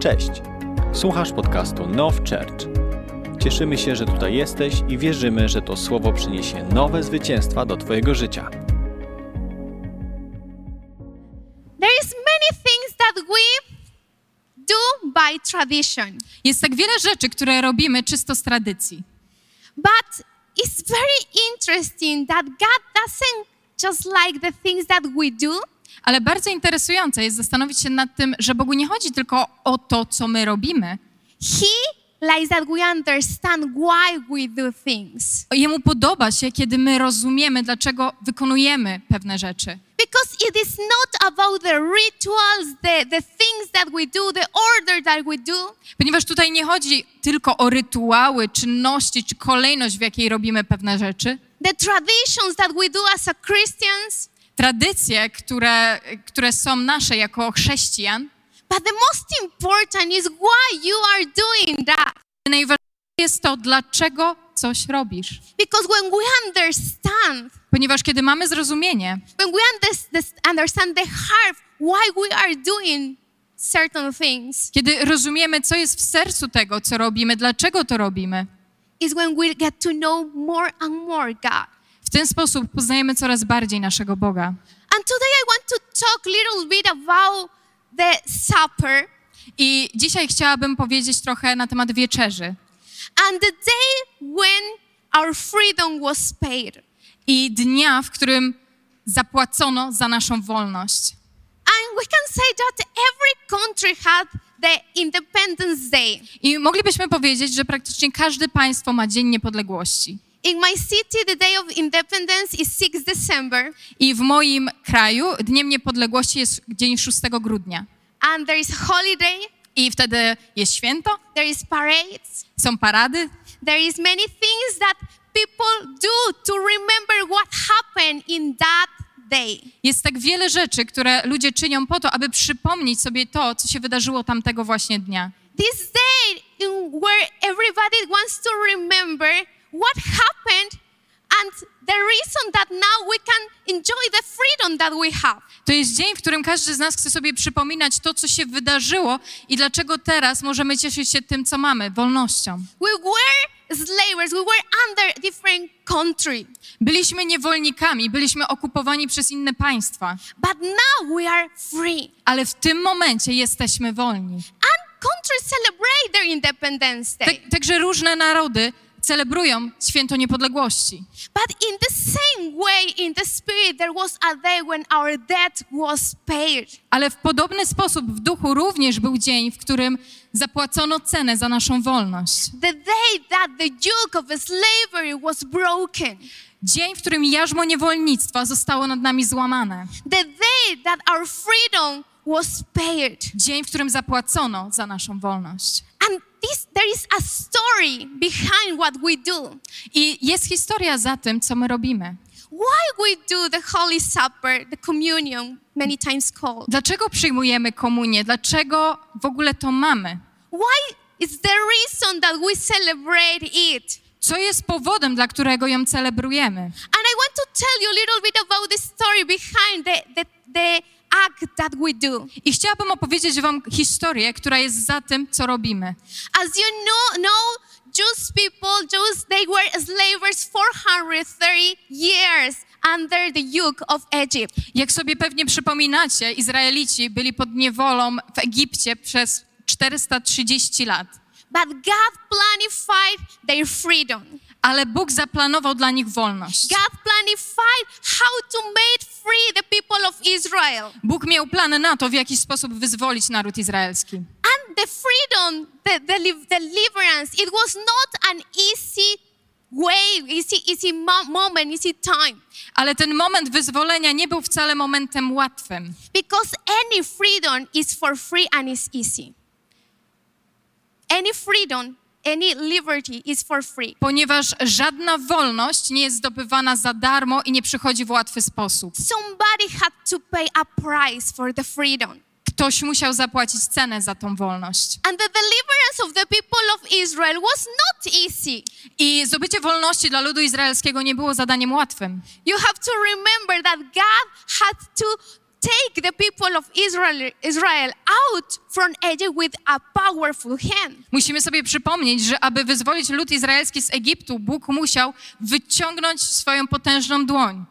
Cześć! Słuchasz podcastu Now Church. Cieszymy się, że tutaj jesteś i wierzymy, że to słowo przyniesie nowe zwycięstwa do Twojego życia. There is many things that we do by tradition, Jest tak wiele rzeczy, które robimy czysto z tradycji. but it's very interesting that God doesn't just like the things that we do, Ale bardzo interesujące jest zastanowić się nad tym, że Bogu nie chodzi tylko o to, co my robimy. He likes that we understand why we do things. Jemu podoba się, kiedy my rozumiemy, dlaczego wykonujemy pewne rzeczy. Because it is not about the rituals, the, the things that we do, the order that we do, Ponieważ tutaj nie chodzi tylko o rytuały, czynności czy kolejność, w jakiej robimy pewne rzeczy. the traditions that we do as a Christians, Tradycje, które, które są nasze jako chrześcijan. but the most important is why you are doing that. Najważniejsze jest to, dlaczego coś robisz. Because when we understand, Ponieważ kiedy mamy zrozumienie, when we unders- understand the heart why we are doing certain things, kiedy rozumiemy, co jest w sercu tego, co robimy, dlaczego to robimy, is when we get to know more and more God. W ten sposób poznajemy coraz bardziej naszego Boga. And today I want to talk little bit about the supper I dzisiaj chciałabym powiedzieć trochę na temat wieczerzy and the day when our freedom was paid. i dnia, w którym zapłacono za naszą wolność. And we can say that every country had the Independence Day. I moglibyśmy powiedzieć, że praktycznie każde państwo ma Dzień Niepodległości. In my city, the day of independence is 6 December, I w moim kraju Dniem Niepodległości jest dzień 6 grudnia. and there is holiday, I wtedy jest święto, there is parades, są parady, there is many things that people do to remember what happened in that day. Jest tak wiele rzeczy, które ludzie czynią po to, aby przypomnieć sobie to, co się wydarzyło tamtego właśnie dnia. This day where everybody wants to remember what happened and the reason that now we can enjoy the freedom that we have. To jest dzień, w którym każdy z nas chce sobie przypominać to, co się wydarzyło i dlaczego teraz możemy cieszyć się tym, co mamy, wolnością. We were slavers, we were under different country, Byliśmy niewolnikami, byliśmy okupowani przez inne państwa, but now we are free. ale w tym momencie jesteśmy wolni. And countries celebrate their Independence Day. Tak, także różne narody celebrują święto niepodległości. But in the same way, in the spirit, there was a day when our debt was paid. Ale w podobny sposób w duchu również był dzień, w którym zapłacono cenę za naszą wolność. The day that the yoke of slavery was broken. Dzień, w którym jarzmo niewolnictwa zostało nad nami złamane. The day that our freedom was paid. Dzień, w którym zapłacono za naszą wolność. And this, there is a story behind what we do. I jest historia za tym, co my robimy. Why we do the Holy Supper, the communion, many times called. Dlaczego przyjmujemy komunię? Dlaczego w ogóle to mamy? Why is the reason that we celebrate it? Co jest powodem, dla którego ją celebrujemy? And I want to tell you a little bit about the story behind the, the, the act that we do. I chciałabym opowiedzieć wam historię, która jest za tym, co robimy. As you know, know Jewish people, Jews, they were slavers 430 years under the yoke of Egypt. Jak sobie pewnie przypominacie, Izraelici byli pod niewolą w Egipcie przez 430 lat. But God planified their freedom. Ale Bóg zaplanował dla nich wolność. God planified how to make free the people of Israel. Bóg miał plany na to, w jaki sposób wyzwolić naród izraelski. And the freedom, the, the li- deliverance, it was not an easy way, easy, easy mo- moment, easy time. Ale ten moment wyzwolenia nie był wcale momentem łatwym, Because any freedom is for free and is easy. Any freedom, any liberty is for free. ponieważ żadna wolność nie jest zdobywana za darmo i nie przychodzi w łatwy sposób. Somebody had to pay a price for the freedom. Ktoś musiał zapłacić cenę za tą wolność. And the deliverance of the people of Israel was not easy. I zdobycie wolności dla ludu izraelskiego nie było zadaniem łatwym. You have to remember that God had to take the people of Israel, Israel out from Egypt with a powerful hand. Musimy sobie przypomnieć, że aby wyzwolić lud izraelski z Egiptu, Bóg musiał wyciągnąć swoją potężną dłoń.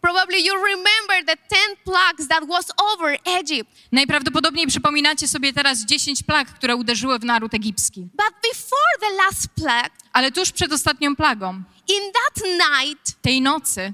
Probably you remember the 10 plagues that was over Egypt. Najprawdopodobniej przypominacie sobie teraz 10 plag, które uderzyły w naród egipski. But before the last plague, Ale tuż przed ostatnią plagą, in that night, tej nocy,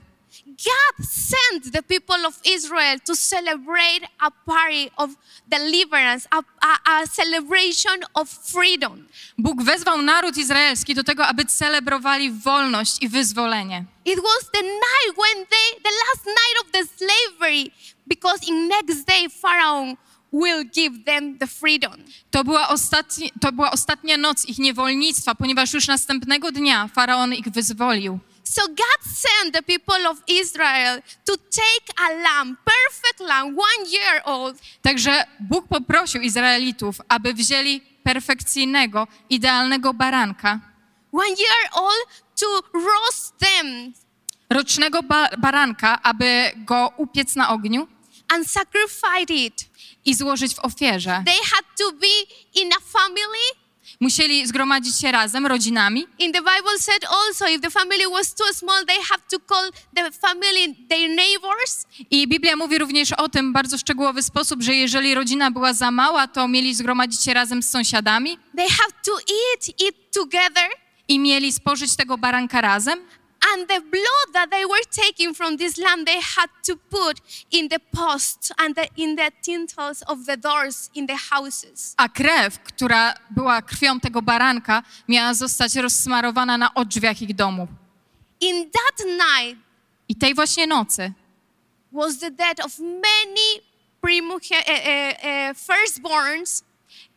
God sent the people of Israel to celebrate a party of deliverance, a, a, a celebration of freedom. Bóg wezwał naród izraelski do tego, aby celebrowali wolność i wyzwolenie. It was the night when they, the last night of the slavery, because in next day Pharaoh will give them the freedom. To była, ostatni, to była ostatnia noc ich niewolnictwa, ponieważ już następnego dnia faraon ich wyzwolił. So God sent the people of Israel to take a lamb, perfect lamb, one year old, Także Bóg poprosił Izraelitów, aby wzięli perfekcyjnego, idealnego baranka, one year old, to roast them rocznego ba- baranka, aby go upiec na ogniu and sacrifice it. i złożyć w ofierze. They had to be in a family. Musieli zgromadzić się razem, rodzinami. In the Bible said also, if the family was too small, they have to call the family their neighbors. I Biblia mówi również o tym w bardzo szczegółowy sposób, że jeżeli rodzina była za mała, to mieli zgromadzić się razem z sąsiadami They have to eat it together. i mieli spożyć tego baranka razem. And the blood that they were taking from this lamb, they had to put in the posts and the, in the tintles of the doors in the houses. A krew, która była krwią tego baranka, miała zostać rozsmarowana na drzwiach ich domów. In that night I tej właśnie nocy was the death of many primo, uh, uh, uh, firstborns,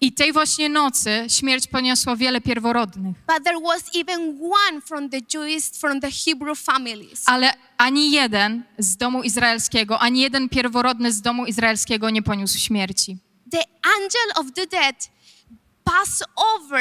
I tej właśnie nocy śmierć poniosła wiele pierworodnych, but there was even one from the Jewish, from the Hebrew families. ale ani jeden z domu izraelskiego, ani jeden pierworodny z domu izraelskiego nie poniósł śmierci. The angel of the dead passed over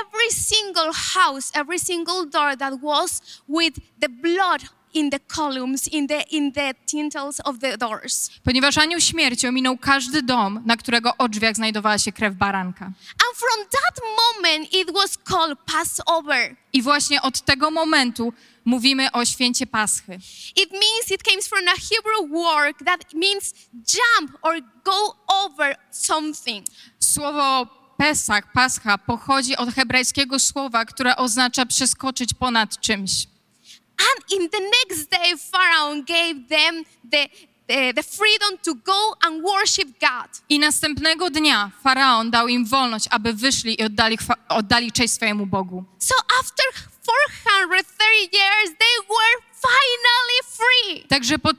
every single house, every single door that was with the blood in the columns, in the in the tintles of the doors. Ponieważ anioł śmierci ominął każdy dom, na którego drzwiach znajdowała się krew baranka. And from that moment, it was called Passover. I właśnie od tego momentu mówimy o święcie Paschy. It means it comes from a Hebrew word that means jump or go over something. Słowo Pesach, Pascha pochodzi od hebrajskiego słowa, które oznacza przeskoczyć ponad czymś. And in the next day, Pharaoh gave them the, the, the freedom to go and worship God. I następnego dnia faraon dał im wolność, aby wyszli i oddali, oddali cześć swojemu Bogu. So after 430 years, they were finally free. Także po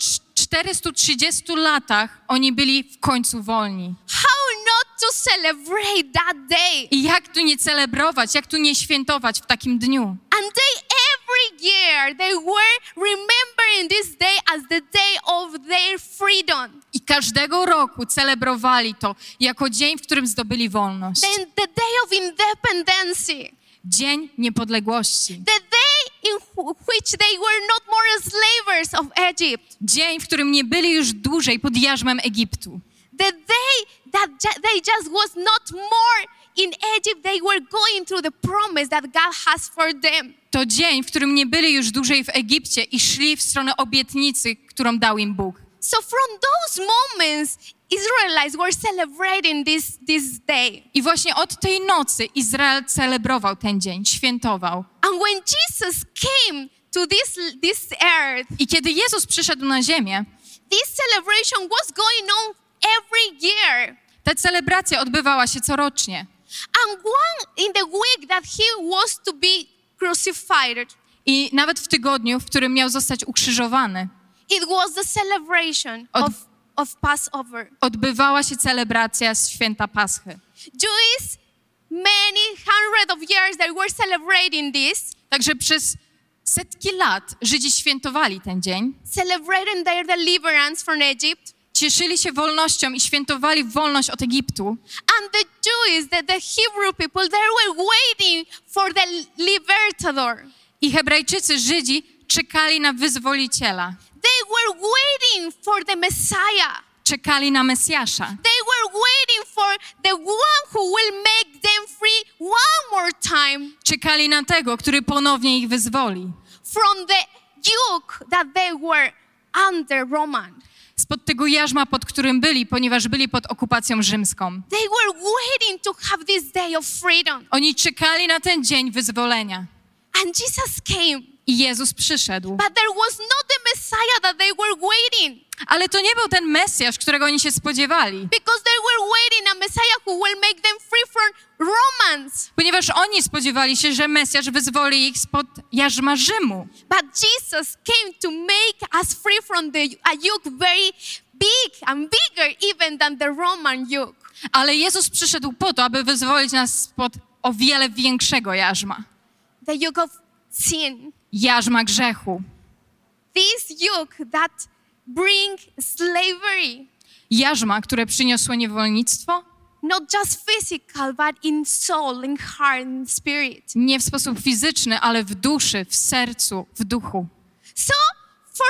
430 latach oni byli w końcu wolni. How not to celebrate that day? I jak tu nie celebrować, jak tu nie świętować w takim dniu? And they every year they were remembering this day as the day of their freedom. I każdego roku celebrowali to jako dzień, w którym zdobyli wolność. Then the day of independence. Dzień niepodległości. The day in wh- which they were not more slavers of Egypt. Dzień, w którym nie byli już dłużej pod jarzmem Egiptu. The day that they just was not more in Egypt, they were going through the promise that God has for them. To dzień, w którym nie byli już dłużej w Egipcie i szli w stronę obietnicy, którą dał im Bóg. So from those moments, Israelites were celebrating this, this day. I właśnie od tej nocy Izrael celebrował ten dzień, świętował. And when Jesus came to this, this earth, I kiedy Jezus przyszedł na ziemię, this celebration was going on every year. ta celebracja odbywała się corocznie. And one in the week that he was to be crucified, I nawet w tygodniu, w którym miał zostać ukrzyżowany, it was the celebration Od- of, of Passover. odbywała się celebracja święta Paschy. Jews, many hundred of years they were celebrating this, Także przez setki lat Żydzi świętowali ten dzień, celebrating their deliverance from Egypt. cieszyli się wolnością i świętowali wolność od Egiptu. And the Jews, the, the Hebrew people, they were waiting for the libertador. I Hebrajczycy, Żydzi, czekali na wyzwoliciela. They were waiting for the Messiah. Czekali na Mesjasza. They were waiting for the one who will make them free one more time. Czekali na tego, który ponownie ich wyzwoli. From the yoke that they were under Roman. Spod tego jarzma, pod którym byli, ponieważ byli pod okupacją rzymską. They were waiting to have this day of freedom. Oni czekali na ten dzień wyzwolenia. And Jesus came. I Jezus przyszedł. But there was not the Messiah that they were waiting. Ale to nie był ten Mesjasz, którego oni się spodziewali. Because they were waiting a Messiah who will make them free from Romans. Ponieważ oni spodziewali się, że Mesjasz wyzwoli ich spod jarzma Rzymu. But Jesus came to make us free from the a yoke very big and bigger even than the Roman yoke. Ale Jezus przyszedł po to, aby wyzwolić nas spod o wiele większego jarzma. The yoke of sin. Jarzma grzechu. This yoke that bring slavery. Jarzma, które przyniosło niewolnictwo, Not just physical, but in soul, in heart, in spirit. nie w sposób fizyczny, ale w duszy, w sercu, w duchu. So, for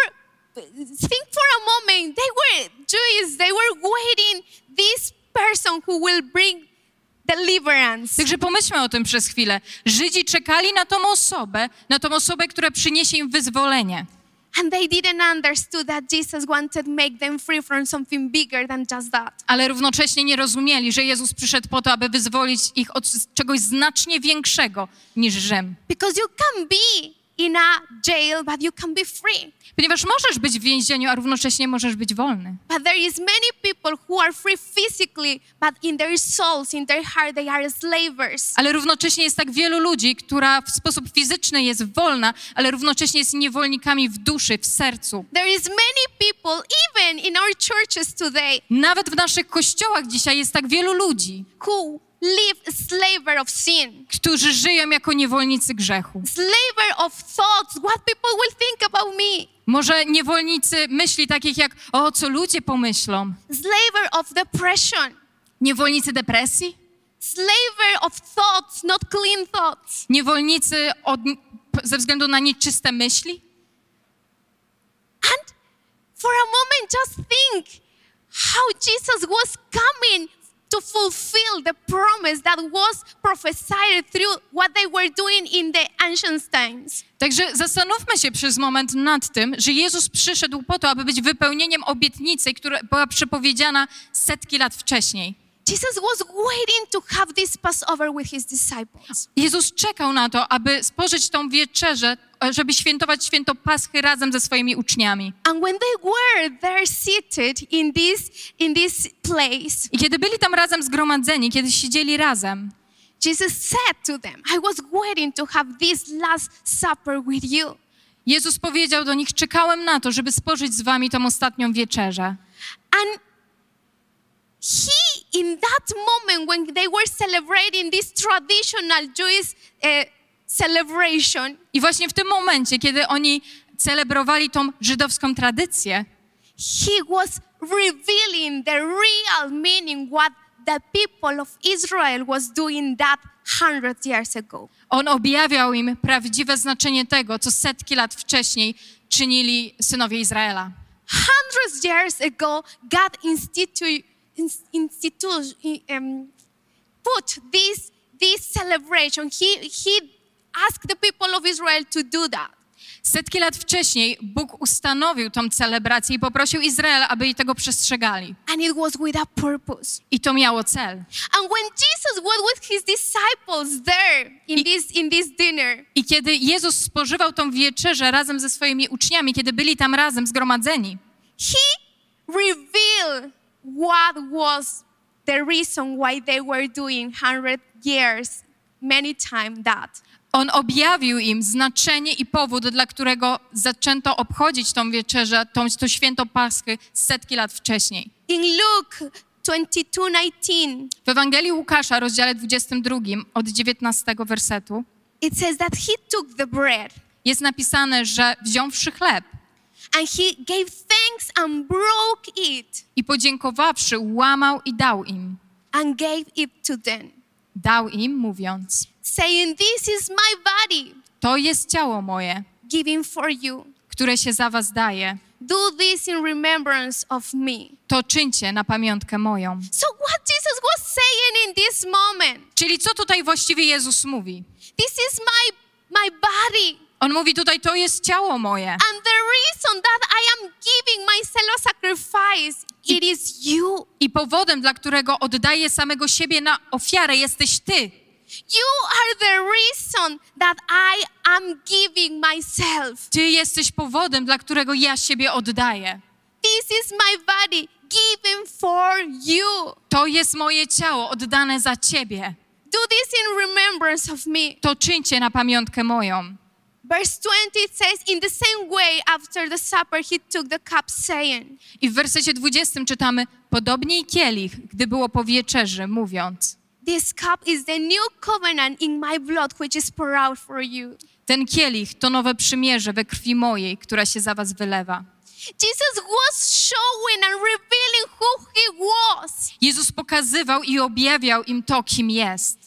think for a moment, they were Jews. They were waiting this person who will bring deliverance. Także pomyślmy o tym przez chwilę. Żydzi czekali na tą osobę, na tą osobę, która przyniesie im wyzwolenie. And they didn't understood that Jesus wanted to make them free from something bigger than just that. Ale równocześnie nie rozumieli, że Jezus przyszedł po to, aby wyzwolić ich od czegoś znacznie większego niż Rzym. Because you can be in a jail, but you can be free. Ponieważ możesz być w więzieniu, a równocześnie możesz być wolny. But there is many people who are free physically, but in their souls, in their heart, they are slavers. Ale równocześnie jest tak wielu ludzi, która w sposób fizyczny jest wolna, ale równocześnie jest niewolnikami w duszy, w sercu. There is many people, even in our churches today, Nawet w naszych kościołach dzisiaj jest tak wielu ludzi, who live slaver of sin, którzy żyją jako niewolnicy grzechu. slaver of thoughts, what people will think about me, Może niewolnicy myśli takich jak, o, co ludzie pomyślą. slaver of depression, Niewolnicy depresji? slaver of thoughts, not clean thoughts. Niewolnicy od, ze względu na nieczyste myśli? And for a moment, just think how Jesus was coming to fulfill the promise that was prophesied through what they were doing in the ancient times. Także zastanówmy się przez moment nad tym, że Jezus przyszedł po to, aby być wypełnieniem obietnicy, która była przepowiedziana setki lat wcześniej. Jesus was waiting to have this Passover with his disciples. Jezus czekał na to, aby spożyć tą wieczerzę, żeby świętować święto Paschy razem ze swoimi uczniami. And when they were there seated in this, in this place, I kiedy byli tam razem zgromadzeni, kiedy siedzieli razem, Jesus said to them, I was waiting to have this last supper with you. Jezus powiedział do nich: Czekałem na to, żeby spożyć z wami tą ostatnią wieczerzę. And he, in that moment when they were celebrating this traditional Jewish uh, celebration, I właśnie w tym momencie, kiedy oni celebrowali tą żydowską tradycję, he was revealing the real meaning what the people of Israel was doing that hundred years ago. on objawiał im prawdziwe znaczenie tego, co setki lat wcześniej czynili synowie Izraela. Hundreds years ago, God institu- ins- institu- um, put this, this celebration. He, he asked the people of Israel to do that. Setki lat wcześniej Bóg ustanowił tą celebrację i poprosił Izrael, aby jej tego przestrzegali. And it was with a purpose. I to miało cel. And when Jesus was with his disciples there in this, in this dinner, I kiedy Jezus spożywał tą wieczerzę razem ze swoimi uczniami, kiedy byli tam razem zgromadzeni, he revealed what was the reason why they were doing 100 years, many times that. On objawił im znaczenie i powód, dla którego zaczęto obchodzić tą wieczerzę, tą, to święto Paschy setki lat wcześniej. In Luke 22:19, W Ewangelii Łukasza, rozdziale 22, od 19 wersetu, it says that he took the bread jest napisane, że wziąwszy chleb and he gave thanks and broke it i podziękowawszy, łamał i dał im. and gave it to them, Dał im, mówiąc, saying, This is my body to jest ciało moje, given for you. które się za was daje. Do this in remembrance of me. To czyńcie na pamiątkę moją. So, what Jesus was saying in this this moment? Czyli co tutaj właściwie Jezus mówi? This is my my body. On mówi tutaj, to jest ciało moje. And the reason that I am giving sacrifice, it is you. I powodem, dla którego oddaję samego siebie na ofiarę, jesteś ty. You are the reason that I am giving myself. Ty jesteś powodem, dla którego ja siebie oddaję. This is my body given for you. To jest moje ciało oddane za ciebie. Do this in remembrance of me. To czyńcie na pamiątkę moją. Verse 20 it says, In the same way, after the supper, he took the cup, saying, I w wersecie 20 czytamy, podobnie i kielich, gdy było po wieczerzy, mówiąc, This cup is the new covenant in my blood, which is poured out for you. ten kielich to nowe przymierze we krwi mojej, która się za was wylewa. Jesus was showing and revealing who he was. Jezus pokazywał i objawiał im to, kim jest.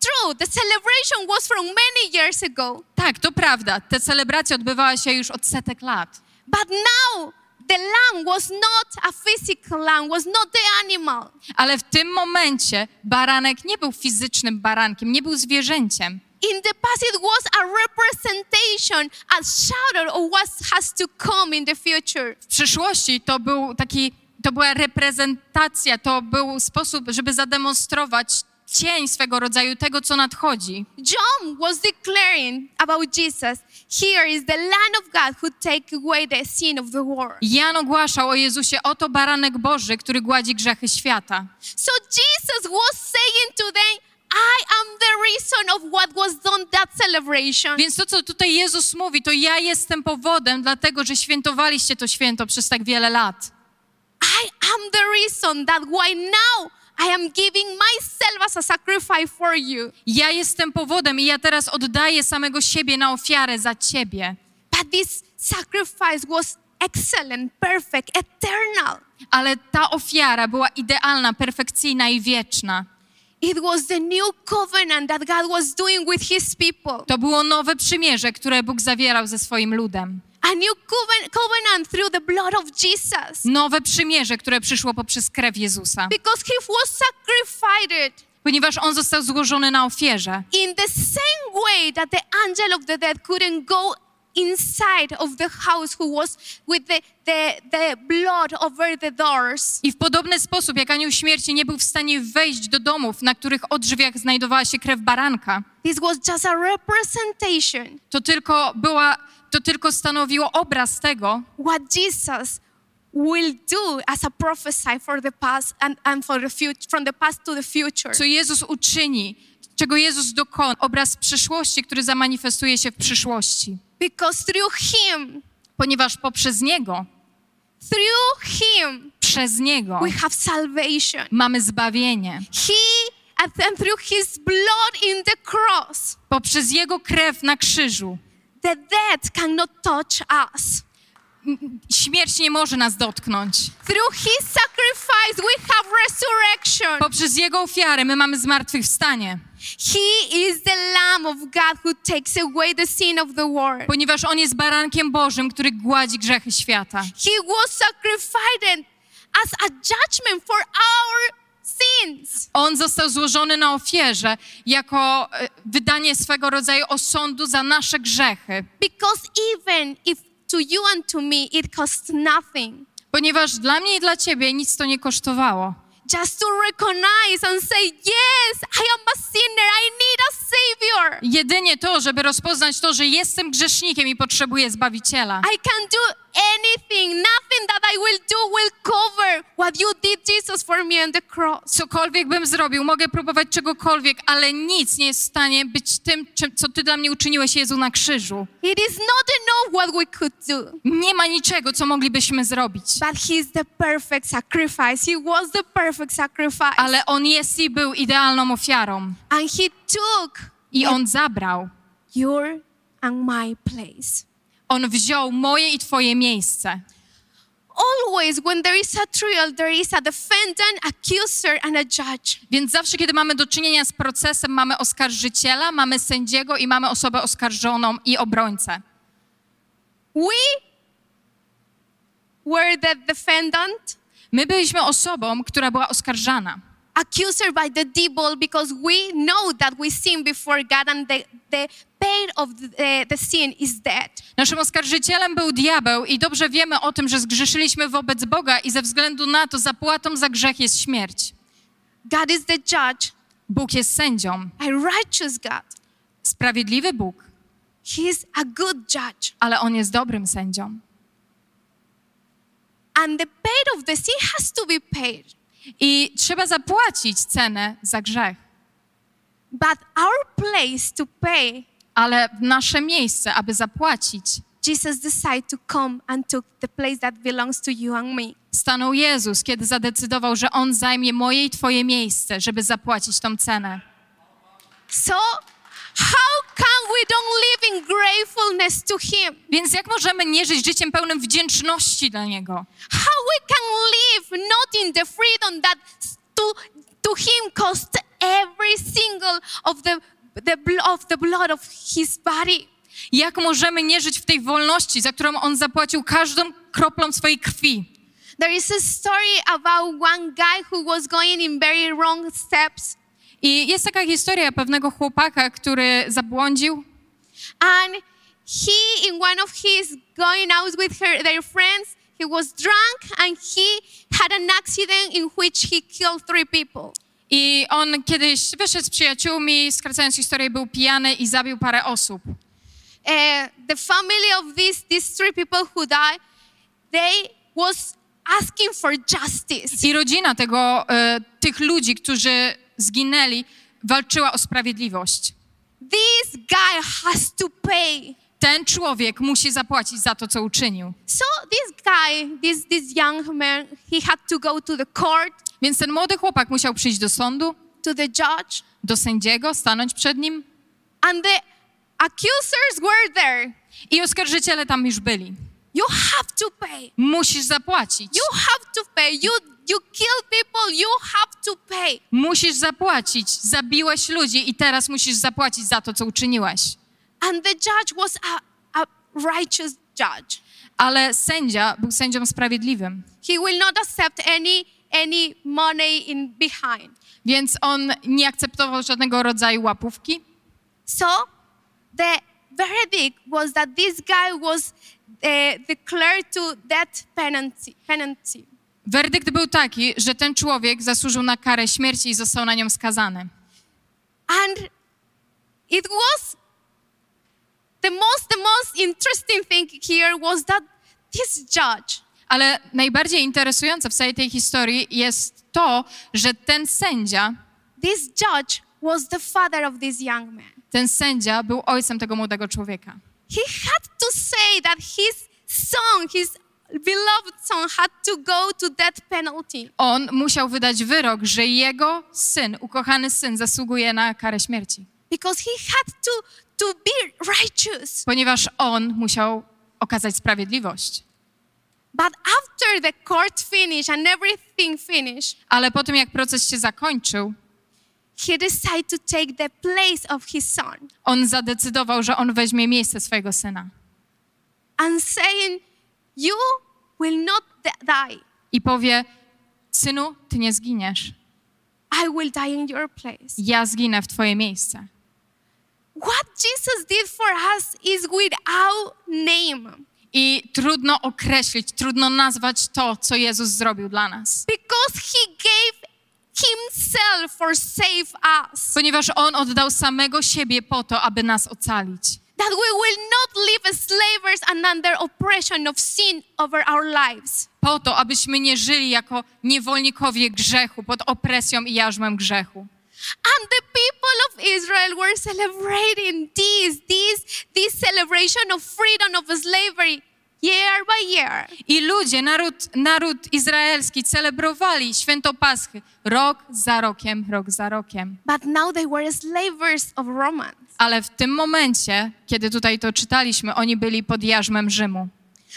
True, the celebration was from many years ago. Tak, to prawda, ta celebracja odbywała się już od setek lat. But now, the lamb was not a physical lamb, was not the animal. Ale w tym momencie baranek nie był fizycznym barankiem, nie był zwierzęciem. In the past, it was a representation, a shadow of what has to come in the future. W przyszłości to był taki, to była reprezentacja, to był sposób, żeby zademonstrować cień swego rodzaju tego, co nadchodzi. John was declaring about Jesus, Here is the Lamb of God who take away the sin of the world. Jan ogłaszał o Jezusie, oto baranek Boży, który gładzi grzechy świata. So Jesus was saying to them, I am the reason of what was done that celebration. Więc to, co tutaj Jezus mówi, to ja jestem powodem, dlatego że świętowaliście to święto przez tak wiele lat. I am the reason that why now I am giving myself as a sacrifice for you. Ja jestem powodem i ja teraz oddaję samego siebie na ofiarę za ciebie. But this sacrifice was excellent, perfect, eternal. Ale ta ofiara była idealna, perfekcyjna i wieczna. It was the new covenant that God was doing with his people. To było nowe przymierze, które Bóg zawierał ze swoim ludem. A new coven- covenant through the blood of Jesus. Nowe przymierze, które przyszło poprzez krew Jezusa. Because he was sacrificed Ponieważ on został złożony na ofierze. in the same way that the angel of the dead couldn't go inside of the house who was with the, the, the blood over the doors. I w podobny sposób, jak anioł śmierci nie był w stanie wejść do domów, na których odrzwiach znajdowała się krew baranka, This was just a representation to tylko była, to tylko stanowiło obraz tego, what Jesus will do as a prophesy for the past and, and for the future from the past to the future. co Jezus uczyni, czego Jezus dokona, obraz przyszłości, który zamanifestuje się w przyszłości. Because through him, Ponieważ poprzez Niego, through him, przez Niego we have salvation. mamy zbawienie. He and and through his blood in the cross, Poprzez Jego krew na krzyżu the death cannot touch us. śmierć nie może nas dotknąć. Through his sacrifice, we have resurrection. Poprzez Jego ofiarę my mamy zmartwychwstanie. He is the Lamb of God who takes away the sin of the world. Ponieważ On jest barankiem Bożym, który gładzi grzechy świata. He was sacrificed as a judgment for our. On został złożony na ofierze jako e, wydanie swego rodzaju osądu za nasze grzechy. Because even if to you and to me it costs nothing, Ponieważ dla mnie i dla Ciebie nic to nie kosztowało. just to recognize and say, Jedynie to, żeby rozpoznać to, że jestem grzesznikiem i potrzebuję Zbawiciela. I can do anything, nothing that I will do will cover what you did, Jesus, for me on the cross. Cokolwiek bym zrobił, mogę próbować czegokolwiek, ale nic nie jest w stanie być tym, czym, co Ty dla mnie uczyniłeś, Jezu, na krzyżu. It is not enough what we could do. Nie ma niczego, co moglibyśmy zrobić. But he's the perfect sacrifice. He was the perfect sacrifice. Ale On jest i był idealną ofiarą. And he took I On zabrał. your and my place. On wziął moje i Twoje miejsce. Always, when there is a trial, there is a defendant, accuser, and a judge. Więc zawsze, kiedy mamy do czynienia z procesem, mamy oskarżyciela, mamy sędziego i mamy osobę oskarżoną i obrońcę. We were the defendant, My byliśmy osobą, która była oskarżana. Accuser by the devil because we know that we sin before God and the, the pain of the, the sin is death. Naszym oskarżycielem był diabeł i dobrze wiemy o tym, że zgrzeszyliśmy wobec Boga i ze względu na to zapłatą za grzech jest śmierć. God is the judge, Bóg jest sędzią, a righteous God. sprawiedliwy Bóg, He is a good judge. ale On jest dobrym sędzią. And the pain of the sin has to be paid. I trzeba zapłacić cenę za grzech. But our place to pay, Ale w nasze miejsce, aby zapłacić, Jesus decided to come and took the place that belongs to you and me. stanął Jezus, kiedy zadecydował, że On zajmie moje i Twoje miejsce, żeby zapłacić tą cenę. So, how can we don't live in gratefulness to Him? Więc jak możemy nie żyć życiem pełnym wdzięczności dla Niego? How we can live not in the freedom that to, to Him cost every single of the, the, of the blood of His body? Jak możemy nie żyć w tej wolności, za którą On zapłacił każdą kroplą swojej krwi? There is a story about one guy who was going in very wrong steps. I jest taka historia pewnego chłopaka, który zabłądził And he, in one of his going out with her, their friends, he was drunk and he had an accident in which he killed three people. i on kiedyś wyszedł z przyjaciółmi, skracając historię, był pijany i zabił parę osób. Uh, the family of these, these three people who died, they was asking for justice. I rodzina tego, e, tych ludzi, którzy zginęli, walczyła o sprawiedliwość. This guy has to pay. Ten człowiek musi zapłacić za to, co uczynił. So this guy, this, this young man, he had to go to the court, Więc ten młody chłopak musiał przyjść do sądu, to the judge, do sędziego, stanąć przed nim and the accusers were there. i oskarżyciele tam już byli. You have to pay. Musisz zapłacić. You have to pay. You you kill people. You have to pay. Musisz zapłacić. Zabiłeś ludzi i teraz musisz zapłacić za to, co uczyniłeś. And the judge was a, a righteous judge. Ale sędzia był sędzią sprawiedliwym, He will not accept any any money in behind. więc on nie akceptował żadnego rodzaju łapówki. So the verdict was that this guy was declared to death penalty. penalty. Werdykt był taki, że ten człowiek zasłużył na karę śmierci i został na nią skazany. And it was the most the most interesting thing here was that this judge Ale najbardziej interesujące w całej tej historii jest to, że ten sędzia, this judge was the father of this young man. ten sędzia był ojcem tego młodego człowieka. He had to say that his son, his beloved son, had to go to death penalty. On musiał wydać wyrok, że jego syn, ukochany syn, zasługuje na karę śmierci, Because he had to, to be righteous. ponieważ on musiał okazać sprawiedliwość. But after the court finished and everything finished, Ale po tym, jak proces się zakończył, he decided to take the place of his son on zadecydował, że on weźmie miejsce swojego syna and saying, You will not die. i powie: Synu, ty nie zginiesz. I will die in your place. Ja zginę w twoje miejsce. What Jesus did for us is without name I trudno określić, trudno nazwać to, co Jezus zrobił dla nas. because he gave himself for save us. Ponieważ On oddał samego siebie po to, aby nas ocalić. That we will not live as slavers and under oppression of sin over our lives. Po to, abyśmy nie żyli jako niewolnikowie grzechu, pod opresją i jarzmem grzechu. And the people of Israel were celebrating this, this, this celebration of freedom of slavery year by year. I ludzie, naród, naród izraelski celebrowali święto Paschy rok za rokiem, rok za rokiem. But now they were slavers of Romans. Ale w tym momencie, kiedy tutaj to czytaliśmy, oni byli pod jarzmem Rzymu.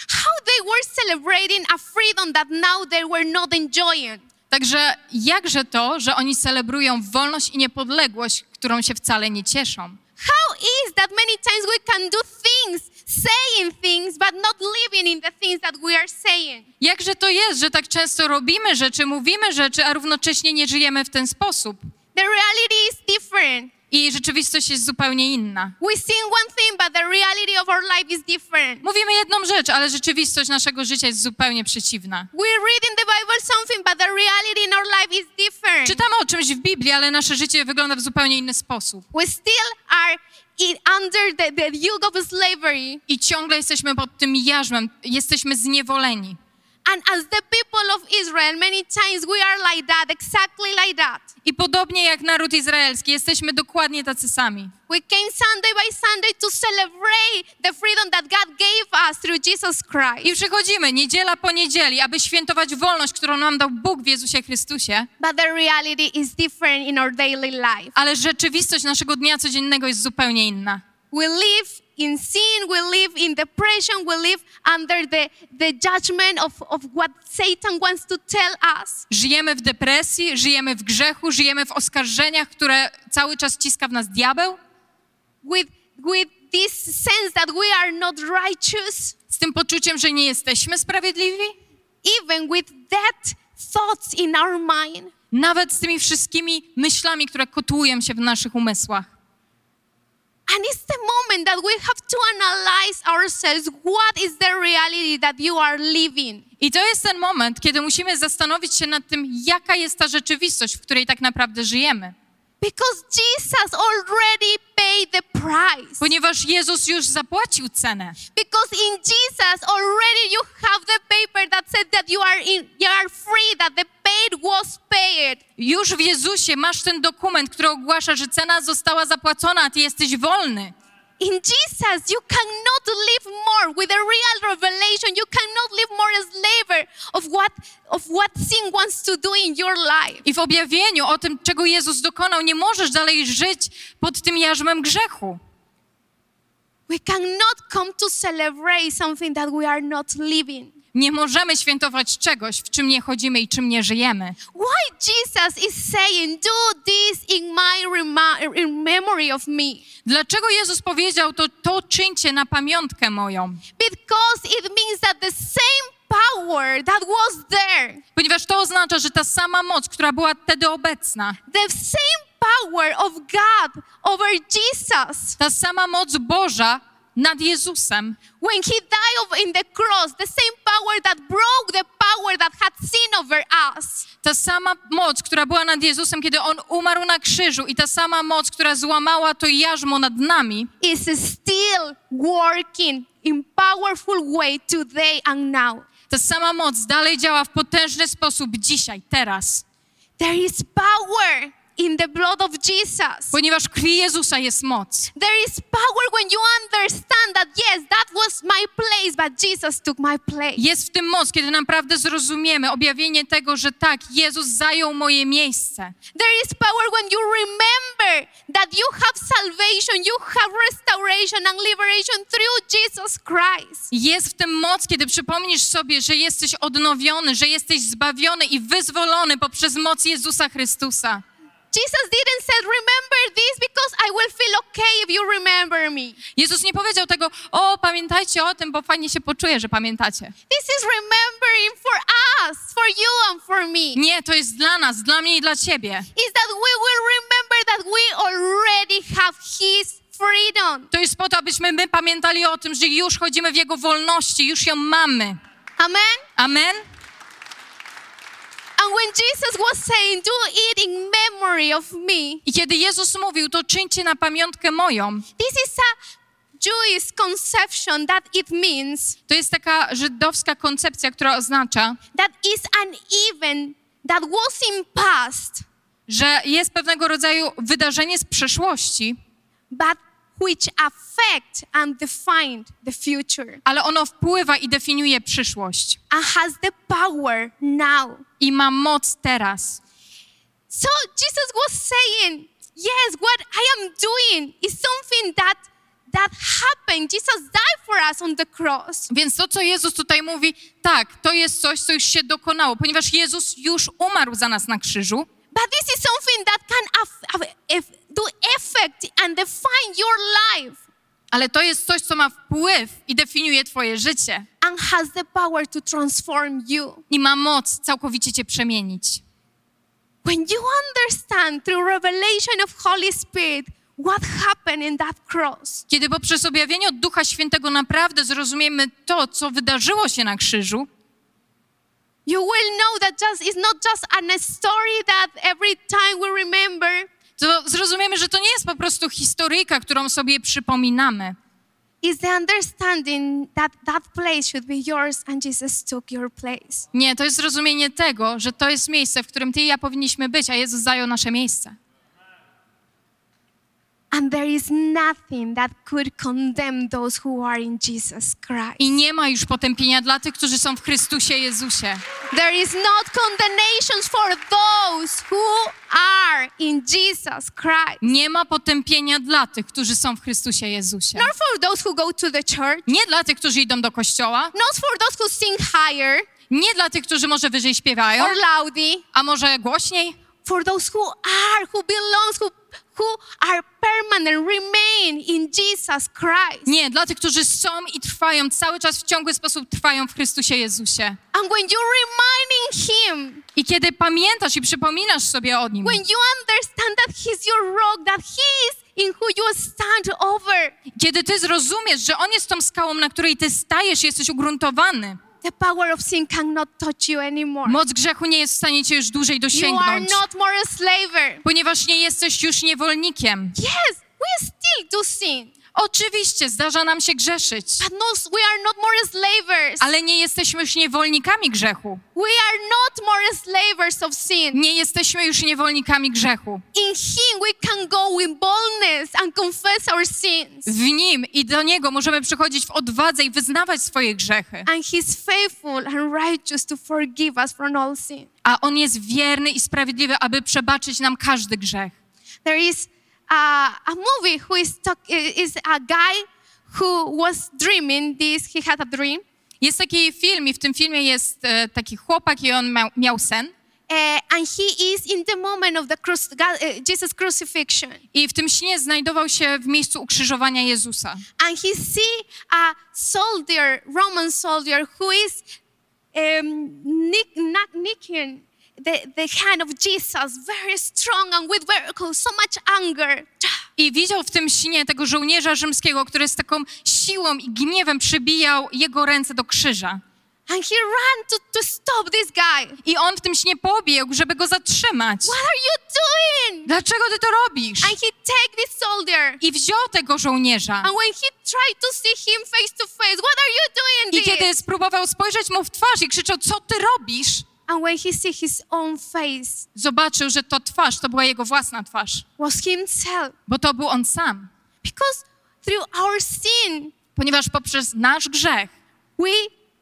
How they were celebrating a freedom that now they were not enjoying. Także jakże to, że oni celebrują wolność i niepodległość, którą się wcale nie cieszą? How is that many times we can do things saying things but not living in the things that we are saying. Jakże to jest, że tak często robimy rzeczy, mówimy rzeczy, a równocześnie nie żyjemy w ten sposób? The reality is different. I rzeczywistość jest zupełnie inna. We sing one thing, but the reality of our life is different. Mówimy jedną rzecz, ale rzeczywistość naszego życia jest zupełnie przeciwna. We read in the Bible something, but the reality in our life is different. Czytamy o czymś w Biblii, ale nasze życie wygląda w zupełnie inny sposób. We still are in, under the, the yoke of slavery. I ciągle jesteśmy pod tym jarzmem, jesteśmy zniewoleni. And as the people of Israel, many times we are like that, exactly like that. I podobnie jak naród izraelski, jesteśmy dokładnie tacy sami. We came Sunday by Sunday to celebrate the freedom that God gave us through Jesus Christ. I przychodzimy niedziela po niedzieli, aby świętować wolność, którą nam dał Bóg w Jezusie Chrystusie, But the reality is different in our daily life. ale rzeczywistość naszego dnia codziennego jest zupełnie inna. We live in sin, we live in depression, we live under the, the judgment of, of what Satan wants to tell us. Żyjemy w depresji, żyjemy w grzechu, żyjemy w oskarżeniach, które cały czas ciska w nas diabeł. With, with this sense that we are not righteous, Z tym poczuciem, że nie jesteśmy sprawiedliwi, even with that thoughts in our mind. nawet z tymi wszystkimi myślami, które kotują się w naszych umysłach. And it's the moment that we have to analyze ourselves what is the reality that you are living. I to jest ten moment, kiedy musimy zastanowić się nad tym, jaka jest ta rzeczywistość, w której tak naprawdę żyjemy. Because Jesus already paid the price. Ponieważ Jezus już zapłacił cenę. Because in Jesus already you have the paper that said that you are in you are free, that the paid was paid. Już w Jezusie masz ten dokument, który ogłasza, że cena została zapłacona, a ty jesteś wolny. In Jesus, you cannot live more with a real revelation. You cannot live more a slave of what of what sin wants to do in your life. I w objawieniu o tym, czego Jezus dokonał, nie możesz dalej żyć pod tym jarzmem grzechu. We cannot come to celebrate something that we are not living. Nie możemy świętować czegoś, w czym nie chodzimy i czym nie żyjemy. Why Jesus is saying, "Do this in my rema- in memory of me." Dlaczego Jezus powiedział to, to czyńcie na pamiątkę moją? Because it means that the same power that was there, Ponieważ to oznacza, że ta sama moc, która była wtedy obecna, the same power of God over Jesus, ta sama moc Boża nad Jezusem, when he died of, in the cross, the same power that broke the power that had sin over us, ta sama moc, która była nad Jezusem, kiedy On umarł na krzyżu i ta sama moc, która złamała to jarzmo nad nami, is still working in powerful way today and now. ta sama moc dalej działa w potężny sposób dzisiaj, teraz. There is power in the blood of Jesus. Ponieważ w krwi Jezusa jest moc. There is power when you understand that yes, that was my place, but Jesus took my place. Jest w tym moc, kiedy naprawdę zrozumiemy objawienie tego, że tak, Jezus zajął moje miejsce. There is power when you remember that you have salvation, you have restoration and liberation through Jesus Christ. Jest w tym moc, kiedy przypomnisz sobie, że jesteś odnowiony, że jesteś zbawiony i wyzwolony poprzez moc Jezusa Chrystusa. Jesus didn't say, remember this because I will feel okay if you remember me. Jezus nie powiedział tego, o, pamiętajcie o tym, bo fajnie się poczuję, że pamiętacie. This is remembering for us, for you and for me. Nie, to jest dla nas, dla mnie i dla ciebie. Is that we will remember that we already have His freedom. To jest po to, abyśmy my pamiętali o tym, że już chodzimy w Jego wolności, już ją mamy. Amen? Amen? And when Jesus was saying, do it in memory of me, I kiedy Jezus mówił, to czyńcie na pamiątkę moją, this is a Jewish conception that it means to jest taka żydowska koncepcja, która oznacza, that is an event that was in past, że jest pewnego rodzaju wydarzenie z przeszłości, but which affect and define the future ale ono wpływa i definiuje przyszłość. and has the power now. I ma moc teraz. So Jesus was saying, yes, what I am doing is something that that happened. Jesus died for us on the cross. Więc to, co Jezus tutaj mówi, tak, to jest coś, co już się dokonało, ponieważ Jezus już umarł za nas na krzyżu, But this is something that can do effect and define your life. Ale to jest coś, co ma wpływ i definiuje twoje życie. and has the power to transform you. I ma moc całkowicie cię przemienić. When you understand through revelation of Holy Spirit what happened in that cross, Kiedy poprzez objawienie od Ducha Świętego naprawdę zrozumiemy to, co wydarzyło się na krzyżu, you will know that just it's not just a story that every time we remember. To zrozumiemy, że to nie jest po prostu historyjka, którą sobie przypominamy. Is the understanding that that place should be yours and Jesus took your place. Nie, to jest zrozumienie tego, że to jest miejsce, w którym ty i ja powinniśmy być, a Jezus zajął nasze miejsce. And there is nothing that could condemn those who are in Jesus Christ. I nie ma już potępienia dla tych, którzy są w Chrystusie Jezusie. There is not condemnation for those who are in Jesus Christ. Nie ma potępienia dla tych, którzy są w Chrystusie Jezusie. Not for those who go to the church, Nie dla tych, którzy idą do kościoła, not for those who sing higher. Nie dla tych, którzy może wyżej śpiewają, or loudly, a może głośniej, for those who are, who belongs, who, who are permanent, remain in Jesus Christ. Nie, dla tych, którzy są i trwają, cały czas w ciągły sposób trwają w Chrystusie Jezusie. And when you're reminding Him, I kiedy pamiętasz i przypominasz sobie o Nim, when you understand that He's your rock, that He is in who you stand over, kiedy ty zrozumiesz, że On jest tą skałą, na której ty stajesz, jesteś ugruntowany, the power of sin cannot touch you anymore. moc grzechu nie jest w stanie cię już dłużej You are dosięgnąć, not more a slaver. ponieważ nie jesteś już niewolnikiem. Yes, we still do sin, Oczywiście, zdarza nam się grzeszyć, but no, we are not more slavers. ale nie jesteśmy już niewolnikami grzechu. We are not more slavers of sin. Nie jesteśmy już niewolnikami grzechu. In Him, we can go with boldness and confess our sins. W Nim i do Niego możemy przychodzić w odwadze i wyznawać swoje grzechy. And He's faithful and righteous to forgive us from all sin. A On jest wierny i sprawiedliwy, aby przebaczyć nam każdy grzech. There is a, a movie who is, talk, is a guy who was dreaming this. He had a dream. Jest taki film i w tym filmie jest e, taki chłopak i on miał, miał sen. Uh, and he is in the moment of the God, uh, Jesus crucifixion. I w tym śnie znajdował się w miejscu ukrzyżowania Jezusa. and he see a soldier, Roman soldier, who is um, nick, the, the hand of Jesus, very strong and with very, so much anger. I widział w tym śnie tego żołnierza rzymskiego, który z taką siłą i gniewem przybijał jego ręce do krzyża. And he ran to, to stop this guy. I on w tym śnie pobiegł, żeby go zatrzymać. What are you doing? Dlaczego ty to robisz? And he take this soldier. I wziął tego żołnierza. And when he tried to see him face to face, what are you doing I kiedy this? spróbował spojrzeć mu w twarz i krzyczał, co ty robisz? And when he see his own face, Zobaczył, że to twarz, to była jego własna twarz. was himself. Bo to był on sam. Because through our sin, Ponieważ poprzez nasz grzech we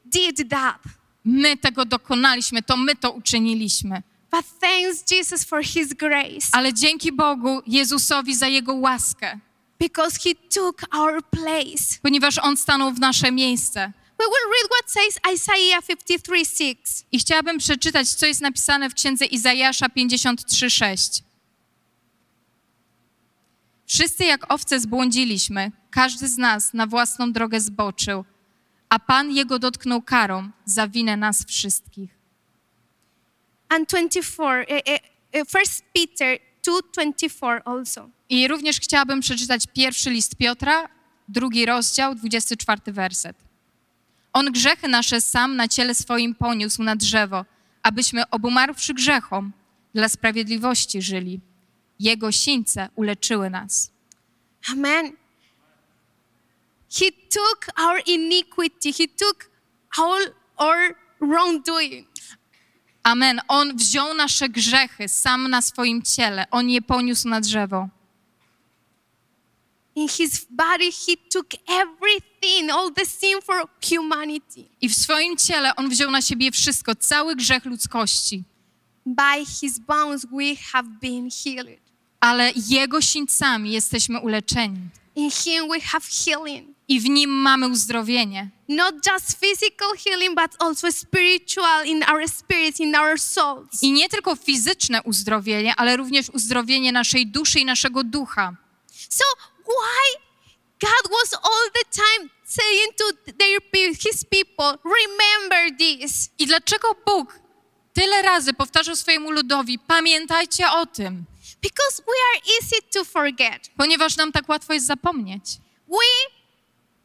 did that. my tego dokonaliśmy, to my to uczyniliśmy. But thanks Jesus for his grace Ale dzięki Bogu, Jezusowi za Jego łaskę, because he took our place. ponieważ On stanął w nasze miejsce. We will read what says Isaiah 53:6. I chciałabym przeczytać, co jest napisane w księdze Izajasza 53:6. Wszyscy jak owce zbłądziliśmy, każdy z nas na własną drogę zboczył, a Pan jego dotknął karą za winę nas wszystkich. And 24, uh, uh, uh, 1 Peter 2:24 also. I również chciałabym przeczytać pierwszy list Piotra, drugi rozdział, 24 werset. On grzechy nasze sam na ciele swoim poniósł na drzewo, abyśmy obumarłszy grzechom, dla sprawiedliwości żyli. Jego sińce uleczyły nas. Amen. He took our iniquity. He took all our wrongdoing. Amen. On wziął nasze grzechy sam na swoim ciele. On je poniósł na drzewo. In his body, he took everything, all the sin for humanity. I w swoim ciele on wziął na siebie wszystko, cały grzech ludzkości. By his bones, we have been healed. Ale jego sińcami jesteśmy uleczeni. In him, we have healing. I w nim mamy uzdrowienie. Not just physical healing, but also spiritual in our spirits, in our souls. I nie tylko fizyczne uzdrowienie, ale również uzdrowienie naszej duszy i naszego ducha. So, why God was all the time saying to their, his people, remember this. I dlaczego Bóg tyle razy powtarzał swojemu ludowi: pamiętajcie o tym, Because we are easy to forget. ponieważ nam tak łatwo jest zapomnieć. We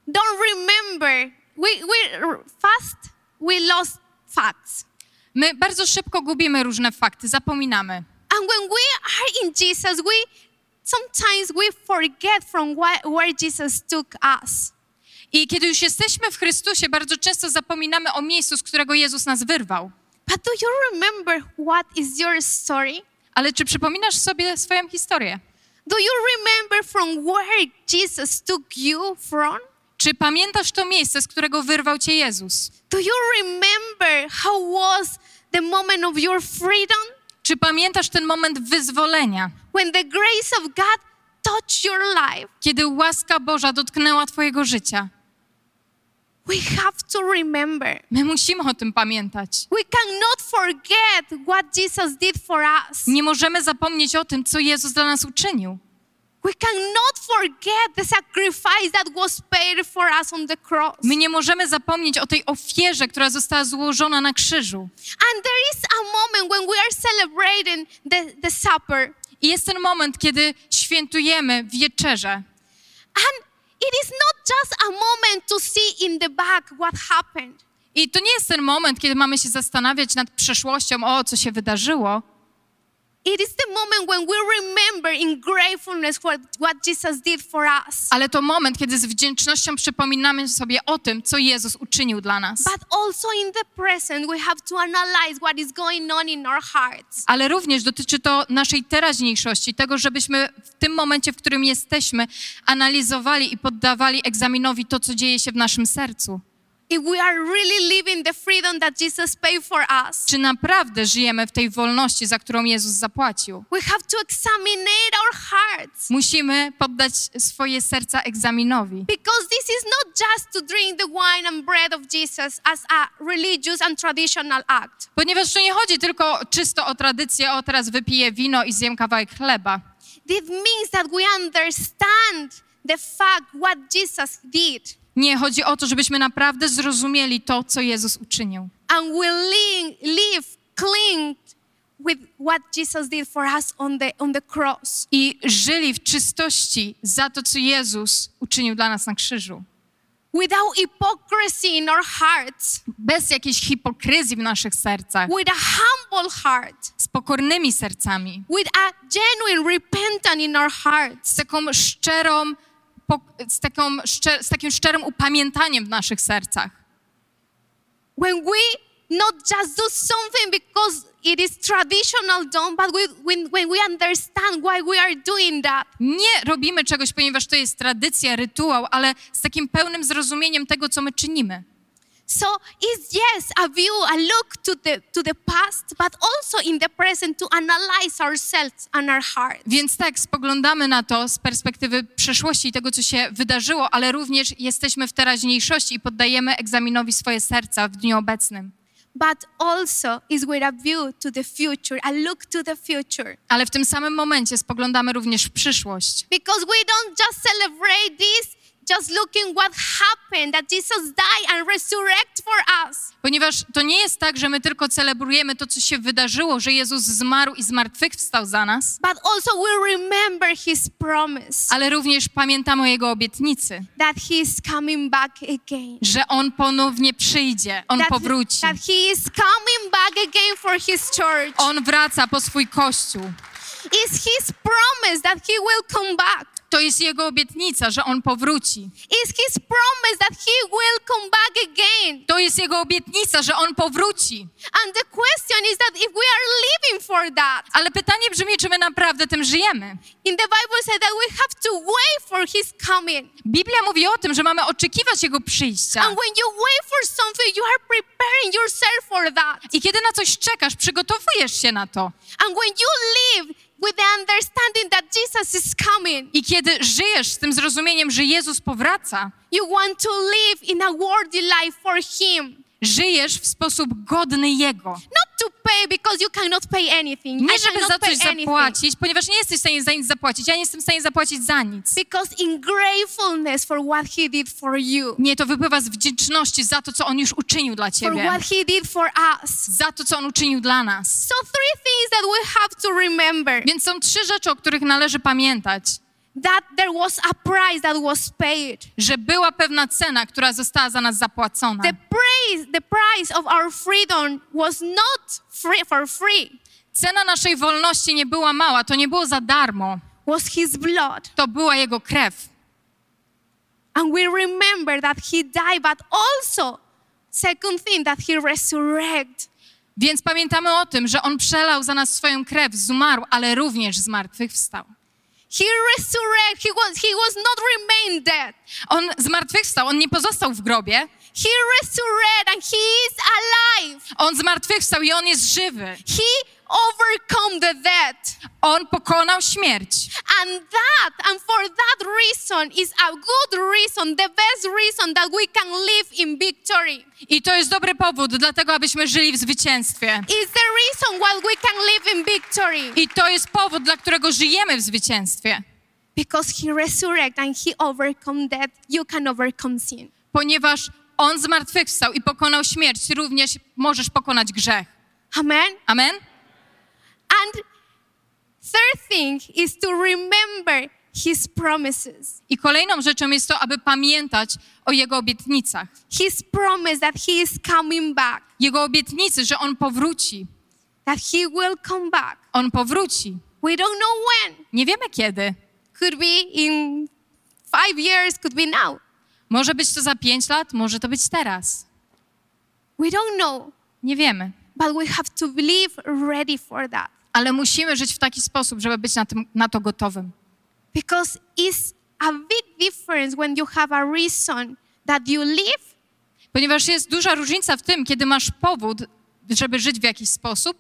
don't remember. We, we fast, we lost facts. My bardzo szybko gubimy różne fakty, zapominamy. And when we are in Jesus, we sometimes we forget from where Jesus took us. I kiedy już jesteśmy w Chrystusie, bardzo często zapominamy o miejscu, z którego Jezus nas wyrwał. But do you remember what is your story? Ale czy przypominasz sobie swoją historię? Do you remember from where Jesus took you from? Czy pamiętasz to miejsce, z którego wyrwał cię Jezus? Do you remember how was the moment of your freedom Czy pamiętasz ten moment wyzwolenia, when the grace of God touched your life? kiedy łaska Boża dotknęła twojego życia? We have to remember. My musimy o tym pamiętać. We cannot forget what Jesus did for us. Nie możemy zapomnieć o tym, co Jezus dla nas uczynił. We cannot forget the sacrifice that was paid for us on the cross. My nie możemy zapomnieć o tej ofierze, która została złożona na krzyżu. And there is a moment when we are celebrating the, the supper. I jest ten moment, kiedy świętujemy wieczerzę. And it is not just a moment to see in the back what happened. I to nie jest ten moment, kiedy mamy się zastanawiać nad przeszłością, o co się wydarzyło, It is the moment when we remember in gratefulness what, what Jesus did for us. ale to moment, kiedy z wdzięcznością przypominamy sobie o tym, co Jezus uczynił dla nas. But also in the present, we have to analyze what is going on in our hearts. Ale również dotyczy to naszej teraźniejszości, tego, żebyśmy w tym momencie, w którym jesteśmy, analizowali i poddawali egzaminowi to, co dzieje się w naszym sercu. If we are really living the freedom that Jesus paid for us, Czy naprawdę żyjemy w tej wolności, za którą Jezus zapłacił? we have to examine our hearts. Musimy poddać swoje serca egzaminowi. Because this is not just to drink the wine and bread of Jesus as a religious and traditional act. Ponieważ tu nie chodzi tylko czysto o tradycję, o teraz wypiję wino i zjem kawałek chleba. This means that we understand the fact what Jesus did Nie, chodzi o to, żebyśmy naprawdę zrozumieli to, co Jezus uczynił. and we live, clean with what Jesus did for us on the, on the cross. I żyli w czystości za to, co Jezus uczynił dla nas na krzyżu. Without hypocrisy in our hearts, Bez jakiejś hipokryzji w naszych sercach, with a humble heart, z pokornymi sercami, with a genuine repentance in our hearts. z taką szczerą, z, taką, z takim szczerym upamiętaniem w naszych sercach. when we not just do something because it is traditional done, but we, when, when we understand why we are doing that. Nie robimy czegoś, ponieważ to jest tradycja, rytuał, ale z takim pełnym zrozumieniem tego, co my czynimy. So it's yes, a view, a look to the to the past, but also in the present to analyze ourselves and our hearts. Więc tak, spoglądamy na to z perspektywy przeszłości i tego, co się wydarzyło, ale również jesteśmy w teraźniejszości i poddajemy egzaminowi swoje serca w dniu obecnym. But also is with a view to the future, a look to the future. Ale w tym samym momencie spoglądamy również w przyszłość. Because we don't just celebrate this just looking what happened, that Jesus died and resurrected for us. Ponieważ to nie jest tak, że my tylko celebrujemy to, co się wydarzyło, że Jezus zmarł i zmartwychwstał za nas, But also we remember his promise ale również pamiętamy o Jego obietnicy, that he is coming back again. że On ponownie przyjdzie, On that, powróci. that he is coming back again for his church. On wraca po swój Kościół. It's his promise that he will come back. To jest Jego obietnica, że On powróci. It's his promise that he will come back again. To jest Jego obietnica, że On powróci. And the question is that if we are living for that, Ale pytanie brzmi, czy my naprawdę tym żyjemy? in the Bible says that we have to wait for his coming. Biblia mówi o tym, że mamy oczekiwać Jego przyjścia. And when you wait for something, you are preparing yourself for that. I kiedy na coś czekasz, przygotowujesz się na to. And when you live with the understanding that Jesus is coming, I kiedy żyjesz z tym zrozumieniem, że Jezus powraca, you want to live in a worthy life for him. Żyjesz w sposób godny Jego. Not to pay because you cannot pay anything. Nie I żeby za coś anything. zapłacić, ponieważ nie jesteś w stanie za nic zapłacić. Ja nie jestem w stanie zapłacić za nic. Because in gratefulness for what he did for you, Nie, to wypływa z wdzięczności za to, co On już uczynił dla for Ciebie. what he did for us. Za to, co On uczynił dla nas. So three things that we have to remember. Więc są trzy rzeczy, o których należy pamiętać. That there was a price that was paid. Że była pewna cena, która została za nas zapłacona. The price, the price of our freedom was not free for free. Cena naszej wolności nie była mała, to nie było za darmo. Was his blood. To była Jego krew. And we remember that he died, but also, second thing, that he resurrected. Więc pamiętamy o tym, że On przelał za nas swoją krew, zmarł, ale również zmartwychwstał. He resurrected. He was, he was not remained dead. On zmartwychwstał, On nie pozostał w grobie. He resurrected and he is alive. On zmartwychwstał i On jest żywy. He overcome the death. On pokonał śmierć. And that, and for that reason, is a good reason, the best reason that we can live in victory. I to jest dobry powód, dlatego abyśmy żyli w zwycięstwie. Is the reason why we can live in victory. I to jest powód, dla którego żyjemy w zwycięstwie. Because he resurrected and he overcome death, you can overcome sin. Ponieważ On zmartwychwstał i pokonał śmierć, również możesz pokonać grzech. Amen. Amen? And third thing is to remember his promises. I kolejną rzeczą jest to, aby pamiętać o Jego obietnicach. His promise that he is coming back, Jego obietnicy, że On powróci. that he will come back. On powróci. We don't know when. Nie wiemy kiedy. Could be in five years, could be now. Może być to za pięć lat, może to być teraz. We don't know, Nie wiemy. but we have to believe ready for that. Ale musimy żyć w taki sposób, żeby być na, tym, na to gotowym. Because it's a big difference when you have a reason that you live Ponieważ jest duża różnica w tym, kiedy masz powód, żeby żyć w jakiś sposób,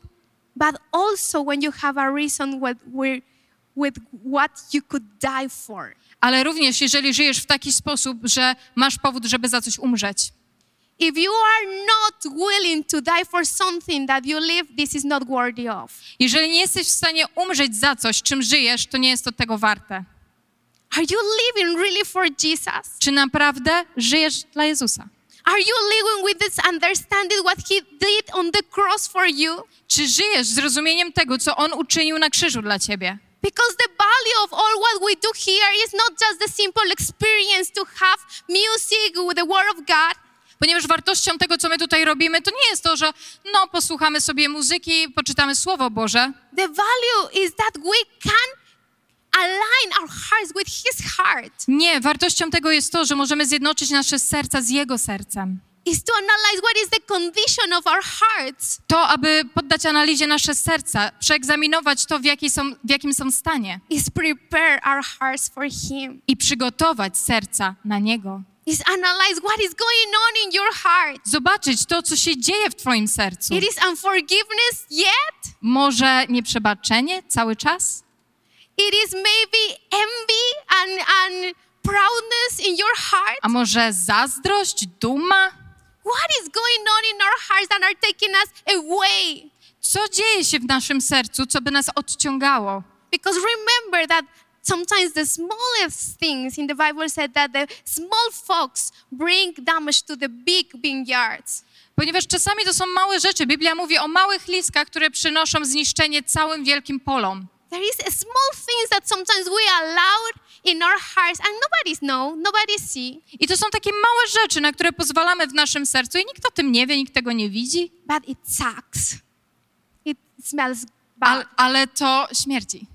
but also when you have a reason with, with, what you could die for. ale również jeżeli żyjesz w taki sposób, że masz powód, żeby za coś umrzeć. If you are not willing to die for something that you live, this is not worthy of. Jeżeli nie jesteś w stanie umrzeć za coś, czym żyjesz, to nie jest to tego warte. Are you living really for Jesus? Czy naprawdę żyjesz dla Jezusa? Are you living with this understanding what he did on the cross for you? Czy żyjesz z rozumieniem tego, co On uczynił na krzyżu dla ciebie? Because the value of all what we do here is not just the simple experience to have music with the Word of God, Ponieważ wartością tego, co my tutaj robimy, to nie jest to, że no, posłuchamy sobie muzyki, poczytamy Słowo Boże, the value is that we can align our hearts with His heart. Nie, wartością tego jest to, że możemy zjednoczyć nasze serca z Jego sercem. Is to analyze what is the condition of our hearts. To, aby poddać analizie nasze serca, przeegzaminować to, w, jakiej są, w jakim są stanie Is prepare our hearts for Him. i przygotować serca na Niego. Is analyze what is going on in your heart. Zobaczyć to, co się dzieje w Twoim sercu. It is unforgiveness yet. Może nieprzebaczenie cały czas? It is maybe envy and, and proudness in your heart. A może zazdrość, duma? What is going on in our hearts that are taking us away? Co dzieje się w naszym sercu, co by nas odciągało? Because remember that sometimes the smallest things in the Bible said that the small fox bring damage to the big vineyards. Ponieważ czasami to są małe rzeczy. Biblia mówi o małych liskach, które przynoszą zniszczenie całym wielkim polom. There is a small things that sometimes we allowed in our hearts and nobody know, nobody see, I to są takie małe rzeczy, na które pozwalamy w naszym sercu i nikt o tym nie wie, nikt tego nie widzi, but it sucks. It smells bad. ale, ale to śmierdzi.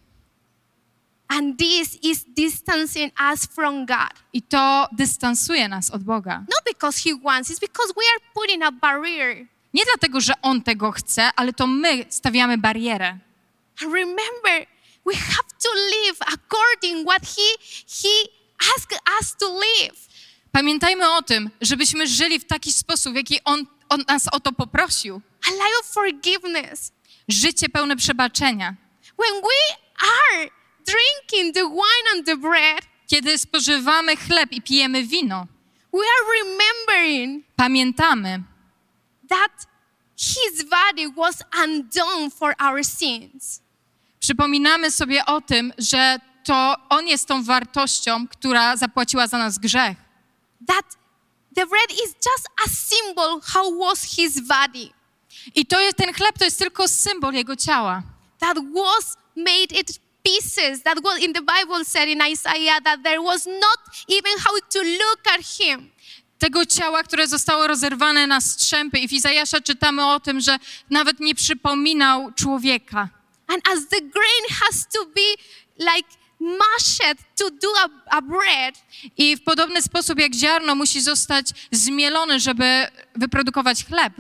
And this is distancing us from God. I to dystansuje nas od Boga. Not because He wants, it's because we are putting a barrier. Nie dlatego, że On tego chce, ale to my stawiamy barierę. And remember, we have to live according what He He asked us to live. Pamiętajmy o tym, żebyśmy żyli w taki sposób, w jaki On, on nas o to poprosił. A life of forgiveness. Życie pełne przebaczenia. When we are drinking the wine and the bread, Kiedy spożywamy chleb i pijemy wino, we are remembering pamiętamy, that his body was undone for our sins. Przypominamy sobie o tym, że to On jest tą wartością, która zapłaciła za nas grzech. That the bread is just a symbol how was his body. I to jest ten chleb, to jest tylko symbol Jego ciała. That was made it pieces. That was in the Bible said in Isaiah that there was not even how to look at him. Tego ciała, które zostało rozerwane na strzępy. I w Izajasza czytamy o tym, że nawet nie przypominał człowieka. And as the grain has to be like mashed to do a, a bread, I w podobny sposób jak ziarno musi zostać zmielone, żeby wyprodukować chleb.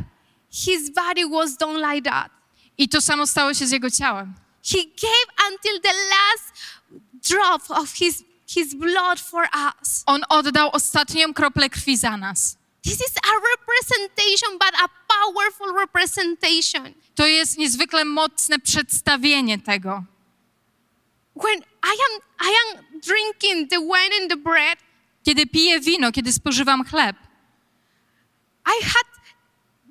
his body was done like that. I to samo stało się z jego ciałem. He gave until the last drop of his, his blood for us. On oddał ostatnią kroplę krwi za nas. This is a representation, but a powerful representation. To jest niezwykle mocne przedstawienie tego. When I am, I am drinking the wine and the bread, Kiedy piję wino, kiedy spożywam chleb, I had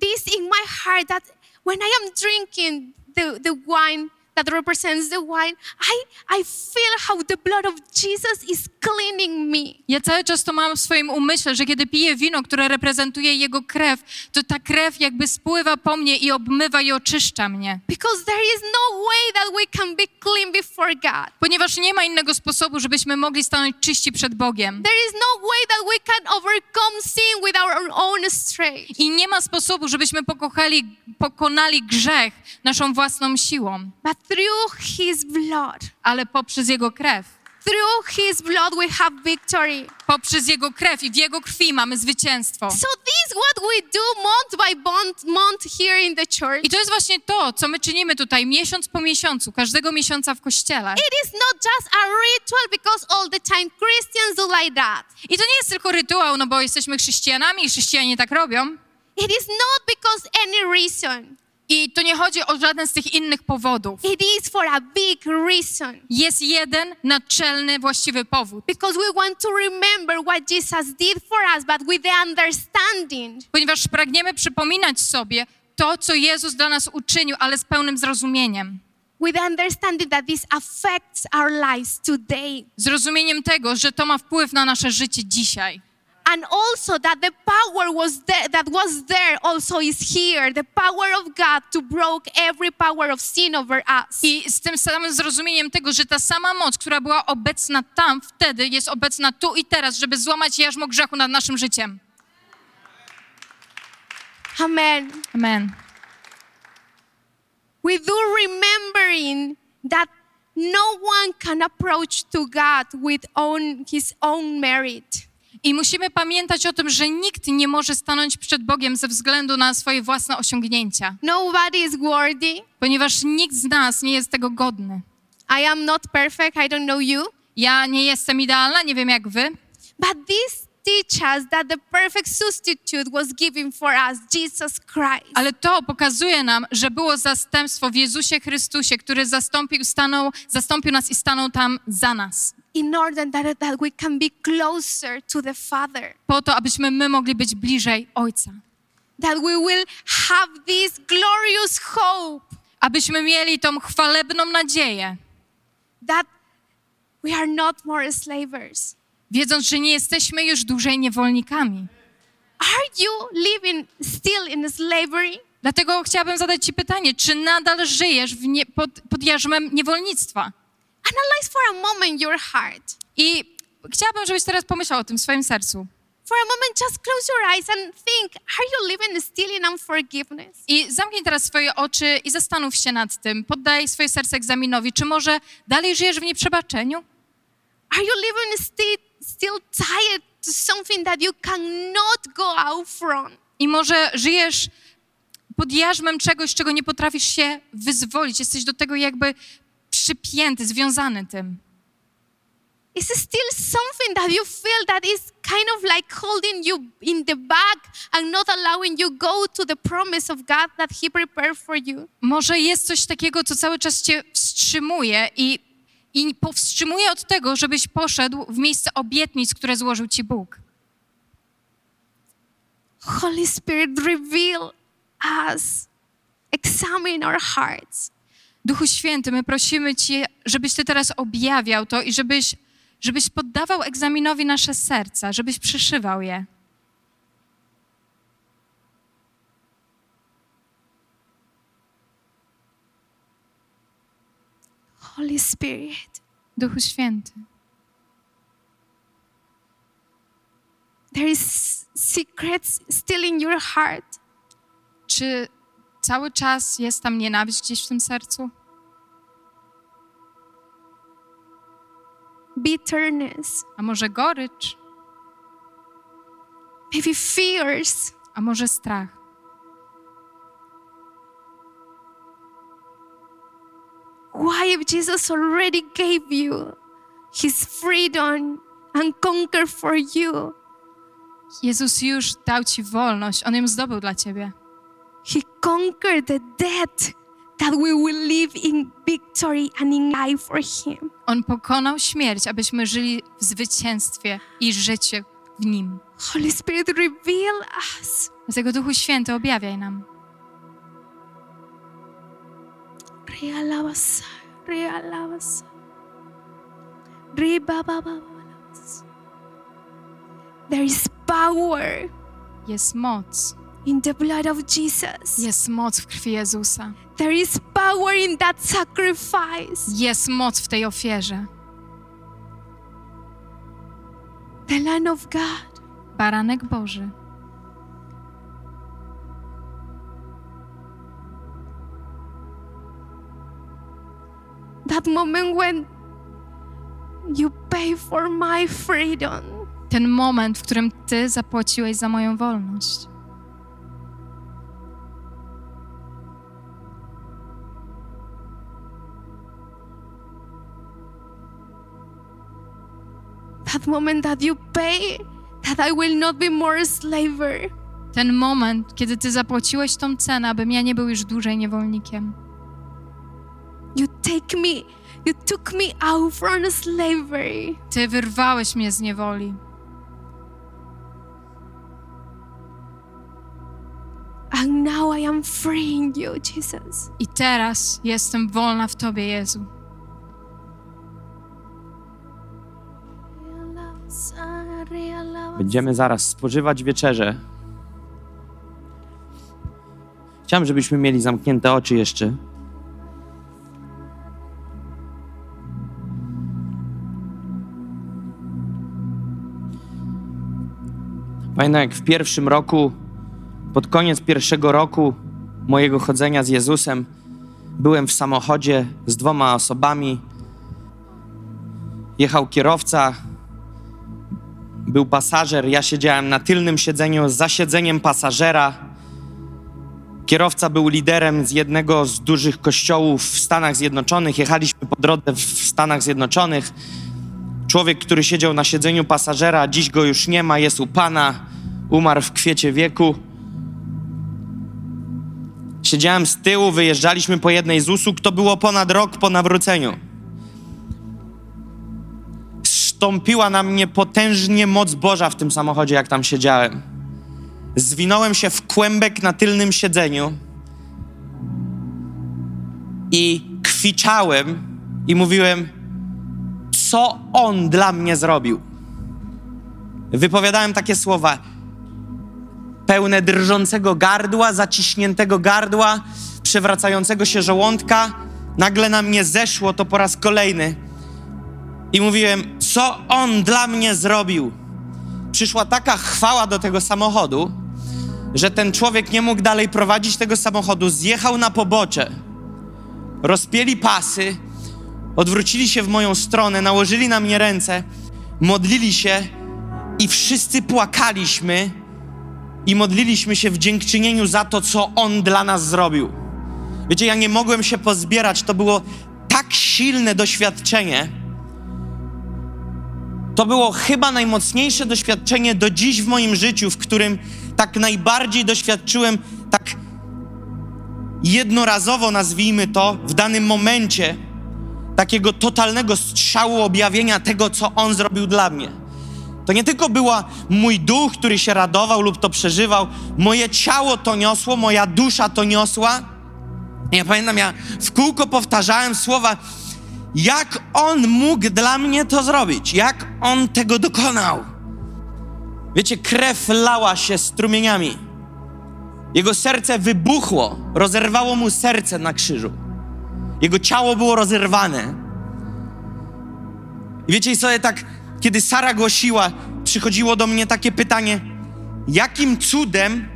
this in my heart that when I am drinking the, the wine that represents the wine, I, I feel how the blood of Jesus is cleaning me. ja cały czas to mam w swoim umyśle, że kiedy piję wino, które reprezentuje jego krew, to ta krew jakby spływa po mnie i obmywa i oczyszcza mnie. Because there is no way that we can be clean before God. Ponieważ nie ma innego sposobu, żebyśmy mogli stanąć czyści przed Bogiem. There is no way that we can overcome sin with our own strength. I nie ma sposobu, żebyśmy pokochali, pokonali grzech naszą własną siłą, But through His blood, ale poprzez Jego krew. Through His blood, we have victory. Poprzez Jego krew i w Jego krwi mamy zwycięstwo. So this is what we do month by month, month here in the church. I to jest właśnie to, co my czynimy tutaj miesiąc po miesiącu, każdego miesiąca w kościele. It is not just a ritual because all the time Christians do like that. I to nie jest tylko rytuał, no bo jesteśmy chrześcijanami i chrześcijanie tak robią. It is not because any reason. I to nie chodzi o żaden z tych innych powodów. It is for a big reason. Jest jeden naczelny, właściwy powód. Because we want to remember what Jesus did for us, but with the understanding Ponieważ pragniemy przypominać sobie to, co Jezus dla nas uczynił, ale z pełnym zrozumieniem. with understanding that this affects our lives today. Zrozumieniem tego, że to ma wpływ na nasze życie dzisiaj. And also that the power was there, that was there also is here. The power of God to break every power of sin over us. I z tym samym zrozumieniem tego, że ta sama moc, która była obecna tam wtedy, jest obecna tu i teraz, żeby złamać jarzmo grzechu nad naszym życiem. Amen. Amen. We do remembering that no one can approach to God with own, his own merit. I musimy pamiętać o tym, że nikt nie może stanąć przed Bogiem ze względu na swoje własne osiągnięcia, Nobody is worthy. ponieważ nikt z nas nie jest tego godny. I am not perfect. I don't know you. Ja nie jestem idealna, nie wiem jak wy, But this teaches us that the perfect substitute was given for us, Jesus Christ. ale to pokazuje nam, że było zastępstwo w Jezusie Chrystusie, który zastąpił, stanął, zastąpił nas i stanął tam za nas. in order that, that we can be closer to the Father. Po to, abyśmy my mogli być bliżej Ojca. That we will have this glorious hope Abyśmy mieli tą chwalebną nadzieję, that we are not more slavers. Wiedząc, że nie jesteśmy już dłużej niewolnikami. Are you living still in slavery? Dlatego chciałabym zadać Ci pytanie, czy nadal żyjesz nie, pod, pod jarzmem niewolnictwa? Analyze for a moment your heart. I chciałabym, żebyś teraz pomyślał o tym w swoim sercu. For a moment, just close your eyes and think are you living still in unforgiveness? I zamknij teraz swoje oczy i zastanów się nad tym. Poddaj swoje serce egzaminowi. Czy może dalej żyjesz w nieprzebaczeniu? Are you living still, still tied to something that you cannot go out from? I może żyjesz pod jarzmem czegoś, czego nie potrafisz się wyzwolić. Jesteś do tego jakby przypięty, związany tym. Is it still something that you feel that is kind of like holding you in the back and not allowing you go to the promise of God that He prepared for you? Może jest coś takiego, co cały czas cię wstrzymuje i, i powstrzymuje od tego, żebyś poszedł w miejsce obietnic, które złożył ci Bóg. Holy Spirit, reveal us, examine our hearts. Duchu Święty, my prosimy Cię, żebyś Ty teraz objawiał to i żebyś, żebyś poddawał egzaminowi nasze serca, żebyś przeszywał je. Holy Spirit, Duchu Święty, there is secrets still in your heart. czy cały czas jest tam nienawiść gdzieś w tym sercu? Bitterness, A może gorycz? maybe fears. A może strach? Why, if Jesus already gave you his freedom and conquered for you, Jezus już dał Ci wolność, On ją zdobył dla Ciebie. he conquered the death that we will live in victory and in life for him. On pokonał śmierć, abyśmy żyli w zwycięstwie i życie w Nim. Holy Spirit, reveal us. Dlatego Duchu Święty, objawiaj nam. Realabasa, realabasa. Ribababababas. There is power Jest moc. in the blood of Jesus. Jest moc w krwi Jezusa. There is power in that sacrifice. Jest moc w tej ofierze. The Lamb of God. Baranek Boży. That moment when you pay for my freedom. Ten moment, w którym Ty zapłaciłeś za moją wolność. That moment that you pay that I will not be more a slaver. Ten moment, kiedy Ty zapłaciłeś tą cenę, abym ja nie był już dłużej niewolnikiem. You take me, you took me out from slavery. Ty wyrwałeś mnie z niewoli. And now I am freeing you, Jesus. I teraz jestem wolna w Tobie, Jezu. Będziemy zaraz spożywać wieczerzę. Chciałem, żebyśmy mieli zamknięte oczy jeszcze. Pamiętam, jak w pierwszym roku, pod koniec pierwszego roku mojego chodzenia z Jezusem, byłem w samochodzie z dwoma osobami. Jechał kierowca, był pasażer, ja siedziałem na tylnym siedzeniu za siedzeniem pasażera. Kierowca był liderem z jednego z dużych kościołów w Stanach Zjednoczonych. Jechaliśmy po drodze w Stanach Zjednoczonych. Człowiek, który siedział na siedzeniu pasażera, dziś go już nie ma, jest u Pana, umarł w kwiecie wieku. Siedziałem z tyłu, wyjeżdżaliśmy po jednej z usług, to było ponad rok po nawróceniu stąpiła na mnie potężnie moc Boża w tym samochodzie, jak tam siedziałem. Zwinąłem się w kłębek na tylnym siedzeniu i kwiczałem i mówiłem, co on dla mnie zrobił. Wypowiadałem takie słowa, pełne drżącego gardła, zaciśniętego gardła, przewracającego się żołądka. Nagle na mnie zeszło to po raz kolejny i mówiłem, co on dla mnie zrobił. Przyszła taka chwała do tego samochodu, że ten człowiek nie mógł dalej prowadzić tego samochodu, zjechał na pobocze, rozpięli pasy, odwrócili się w moją stronę, nałożyli na mnie ręce, modlili się i wszyscy płakaliśmy i modliliśmy się w dziękczynieniu za to, co on dla nas zrobił. Wiecie, ja nie mogłem się pozbierać, to było tak silne doświadczenie to było chyba najmocniejsze doświadczenie do dziś w moim życiu, w którym tak najbardziej doświadczyłem, tak jednorazowo nazwijmy to, w danym momencie, takiego totalnego strzału objawienia tego, co On zrobił dla mnie. To nie tylko była mój duch, który się radował lub to przeżywał, moje ciało to niosło, moja dusza to niosła. Ja pamiętam, ja w kółko powtarzałem słowa, jak on mógł dla mnie to zrobić, jak on tego dokonał. Wiecie, krew lała się strumieniami. Jego serce wybuchło, rozerwało mu serce na krzyżu. Jego ciało było rozerwane. I wiecie, sobie tak, kiedy Sara głosiła, przychodziło do mnie takie pytanie: jakim cudem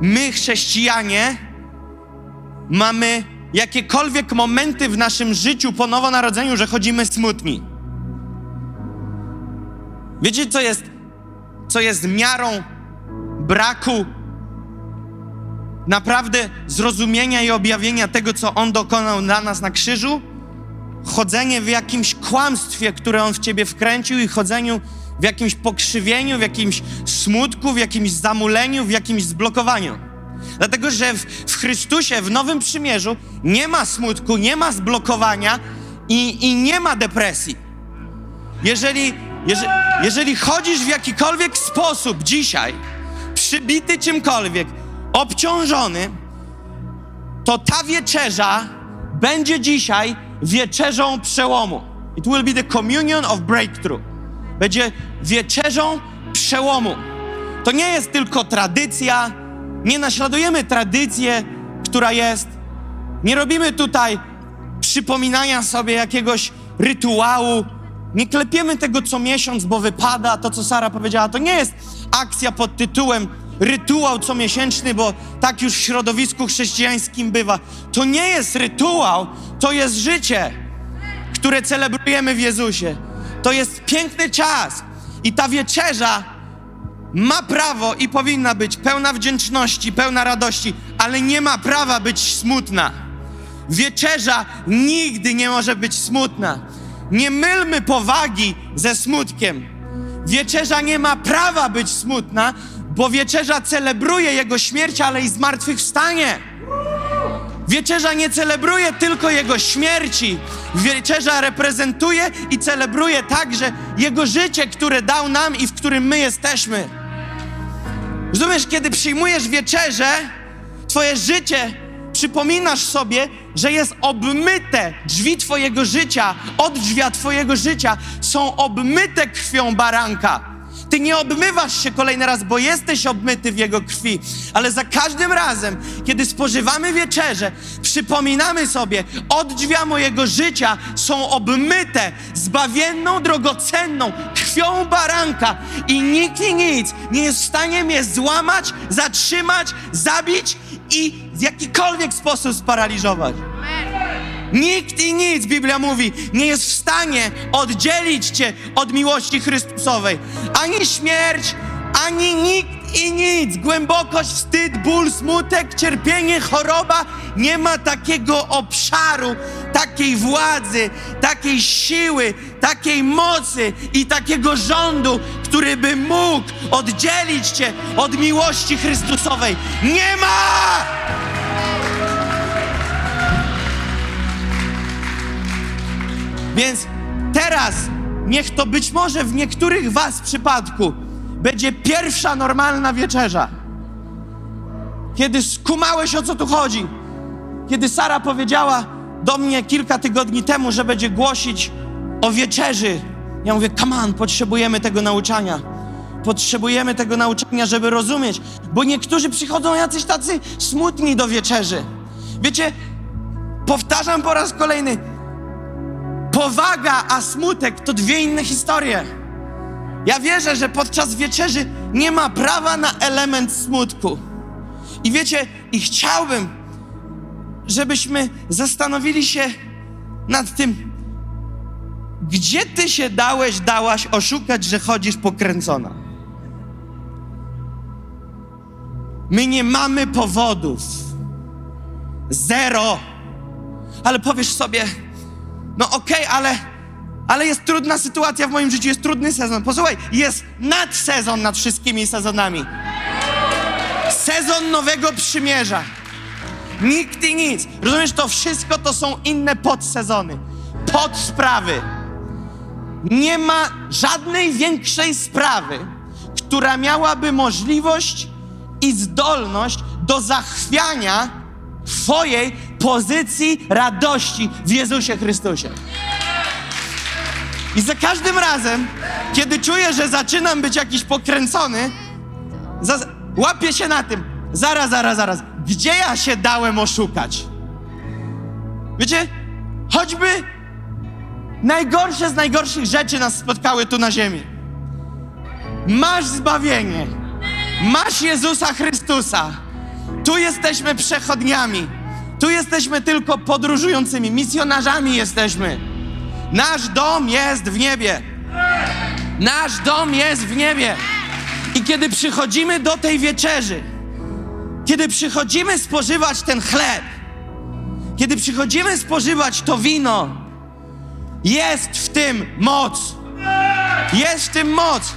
my, chrześcijanie, mamy jakiekolwiek momenty w naszym życiu po nowonarodzeniu, że chodzimy smutni? Wiecie, co jest, co jest miarą braku naprawdę zrozumienia i objawienia tego, co On dokonał dla nas na krzyżu? Chodzenie w jakimś kłamstwie, które On w ciebie wkręcił, i chodzeniu w jakimś pokrzywieniu, w jakimś smutku, w jakimś zamuleniu, w jakimś zblokowaniu. Dlatego, że w, w Chrystusie, w Nowym Przymierzu nie ma smutku, nie ma zblokowania i, i nie ma depresji. Jeżeli, jeżeli, jeżeli chodzisz w jakikolwiek sposób dzisiaj, przybity czymkolwiek, obciążony, to ta wieczerza będzie dzisiaj wieczerzą przełomu. It will be the communion of breakthrough. Będzie wieczerzą przełomu. To nie jest tylko tradycja, nie naśladujemy tradycję, która jest. Nie robimy tutaj przypominania sobie jakiegoś rytuału. Nie klepiemy tego co miesiąc, bo wypada. To, co Sara powiedziała, to nie jest akcja pod tytułem rytuał comiesięczny, bo tak już w środowisku chrześcijańskim bywa. To nie jest rytuał, to jest życie, które celebrujemy w Jezusie. To jest piękny czas i ta wieczerza ma prawo i powinna być pełna wdzięczności, pełna radości, ale nie ma prawa być smutna. Wieczerza nigdy nie może być smutna. Nie mylmy powagi ze smutkiem. Wieczerza nie ma prawa być smutna, bo wieczerza celebruje Jego śmierć, ale i zmartwychwstanie. Wieczerza nie celebruje tylko Jego śmierci. Wieczerza reprezentuje i celebruje także Jego życie, które dał nam i w którym my jesteśmy. Rozumiesz, kiedy przyjmujesz wieczerzę, Twoje życie przypominasz sobie, że jest obmyte drzwi Twojego życia, od Twojego życia są obmyte krwią baranka. Ty nie obmywasz się kolejny raz, bo jesteś obmyty w Jego krwi, ale za każdym razem, kiedy spożywamy wieczerze, przypominamy sobie, od mojego życia są obmyte zbawienną, drogocenną krwią baranka i nikt i nic nie jest w stanie mnie złamać, zatrzymać, zabić i w jakikolwiek sposób sparaliżować. Nikt i nic, Biblia mówi, nie jest w stanie oddzielić cię od miłości Chrystusowej. Ani śmierć, ani nikt i nic. Głębokość, wstyd, ból, smutek, cierpienie, choroba. Nie ma takiego obszaru, takiej władzy, takiej siły, takiej mocy i takiego rządu, który by mógł oddzielić cię od miłości Chrystusowej. Nie ma! Więc teraz niech to być może w niektórych Was przypadku będzie pierwsza normalna wieczerza. Kiedy skumałeś o co tu chodzi. Kiedy Sara powiedziała do mnie kilka tygodni temu, że będzie głosić o wieczerzy. Ja mówię, on, potrzebujemy tego nauczania. Potrzebujemy tego nauczania, żeby rozumieć, bo niektórzy przychodzą jacyś tacy smutni do wieczerzy. Wiecie, powtarzam po raz kolejny, Powaga a smutek to dwie inne historie. Ja wierzę, że podczas wieczerzy nie ma prawa na element smutku. I wiecie, i chciałbym, żebyśmy zastanowili się nad tym, gdzie ty się dałeś, dałaś oszukać, że chodzisz pokręcona. My nie mamy powodów. Zero. Ale powiesz sobie, no okej, okay, ale, ale jest trudna sytuacja w moim życiu, jest trudny sezon. Posłuchaj, jest nadsezon nad wszystkimi sezonami. Sezon nowego przymierza. Nikt i nic. Rozumiesz, to wszystko to są inne podsezony, podsprawy. Nie ma żadnej większej sprawy, która miałaby możliwość i zdolność do zachwiania Twojej pozycji radości w Jezusie Chrystusie. I za każdym razem, kiedy czuję, że zaczynam być jakiś pokręcony, łapię się na tym. Zaraz, zaraz, zaraz. Gdzie ja się dałem oszukać? Wiecie, choćby najgorsze z najgorszych rzeczy nas spotkały tu na ziemi. Masz zbawienie. Masz Jezusa Chrystusa. Tu jesteśmy przechodniami. Tu jesteśmy tylko podróżującymi, misjonarzami jesteśmy. Nasz dom jest w niebie. Nasz dom jest w niebie. I kiedy przychodzimy do tej wieczerzy, kiedy przychodzimy spożywać ten chleb, kiedy przychodzimy spożywać to wino, jest w tym moc. Jest w tym moc.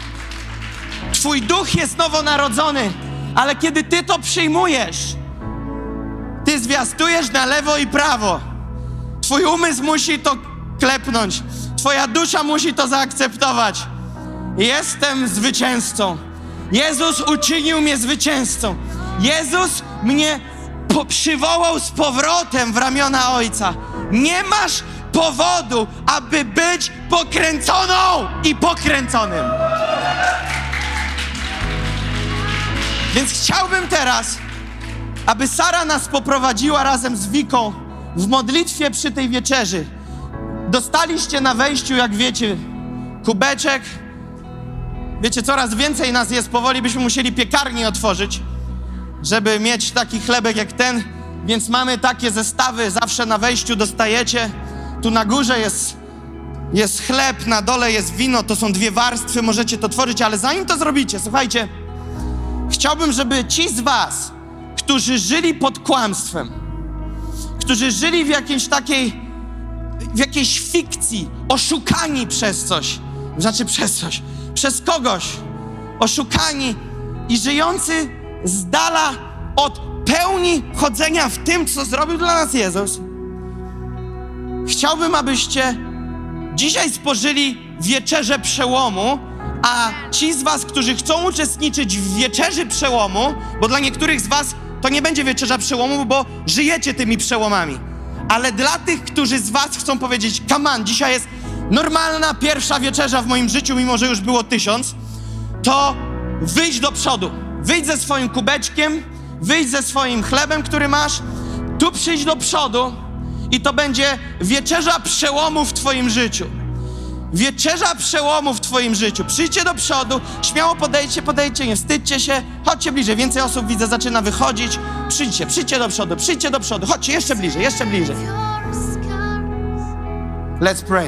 Twój duch jest nowonarodzony, ale kiedy ty to przyjmujesz, ty zwiastujesz na lewo i prawo. Twój umysł musi to klepnąć. Twoja dusza musi to zaakceptować. Jestem zwycięzcą. Jezus uczynił mnie zwycięzcą. Jezus mnie przywołał z powrotem w ramiona Ojca. Nie masz powodu, aby być pokręconą i pokręconym. Więc chciałbym teraz, aby Sara nas poprowadziła razem z Wiką w modlitwie przy tej wieczerzy. Dostaliście na wejściu, jak wiecie, kubeczek. Wiecie, coraz więcej nas jest, powoli byśmy musieli piekarnię otworzyć, żeby mieć taki chlebek jak ten. Więc mamy takie zestawy, zawsze na wejściu dostajecie. Tu na górze jest, jest chleb, na dole jest wino, to są dwie warstwy, możecie to tworzyć, ale zanim to zrobicie, słuchajcie, chciałbym, żeby ci z was, którzy żyli pod kłamstwem, którzy żyli w jakiejś takiej, w jakiejś fikcji, oszukani przez coś, znaczy przez coś, przez kogoś, oszukani i żyjący z dala od pełni chodzenia w tym, co zrobił dla nas Jezus. Chciałbym, abyście dzisiaj spożyli wieczerzę przełomu, a ci z was, którzy chcą uczestniczyć w wieczerzy przełomu, bo dla niektórych z was to nie będzie wieczerza przełomu, bo żyjecie tymi przełomami. Ale dla tych, którzy z was chcą powiedzieć, on, dzisiaj jest normalna pierwsza wieczerza w moim życiu, mimo że już było tysiąc, to wyjdź do przodu. Wyjdź ze swoim kubeczkiem, wyjdź ze swoim chlebem, który masz, tu przyjdź do przodu i to będzie wieczerza przełomu w twoim życiu. Wieczerza przełomu w twoim życiu. Przyjdźcie do przodu, śmiało podejdźcie, podejdźcie, nie wstydźcie się, chodźcie bliżej. Więcej osób widzę zaczyna wychodzić. Przyjdźcie, przyjdźcie do przodu, przyjdźcie do przodu. Chodźcie jeszcze bliżej, jeszcze bliżej. Let's pray.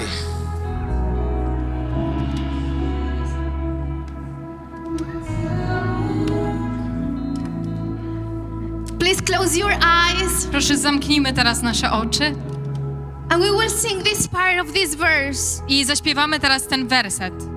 Please close your eyes Proszę, zamknijmy teraz nasze oczy and we will sing this part of this verse. i zaśpiewamy teraz ten werset.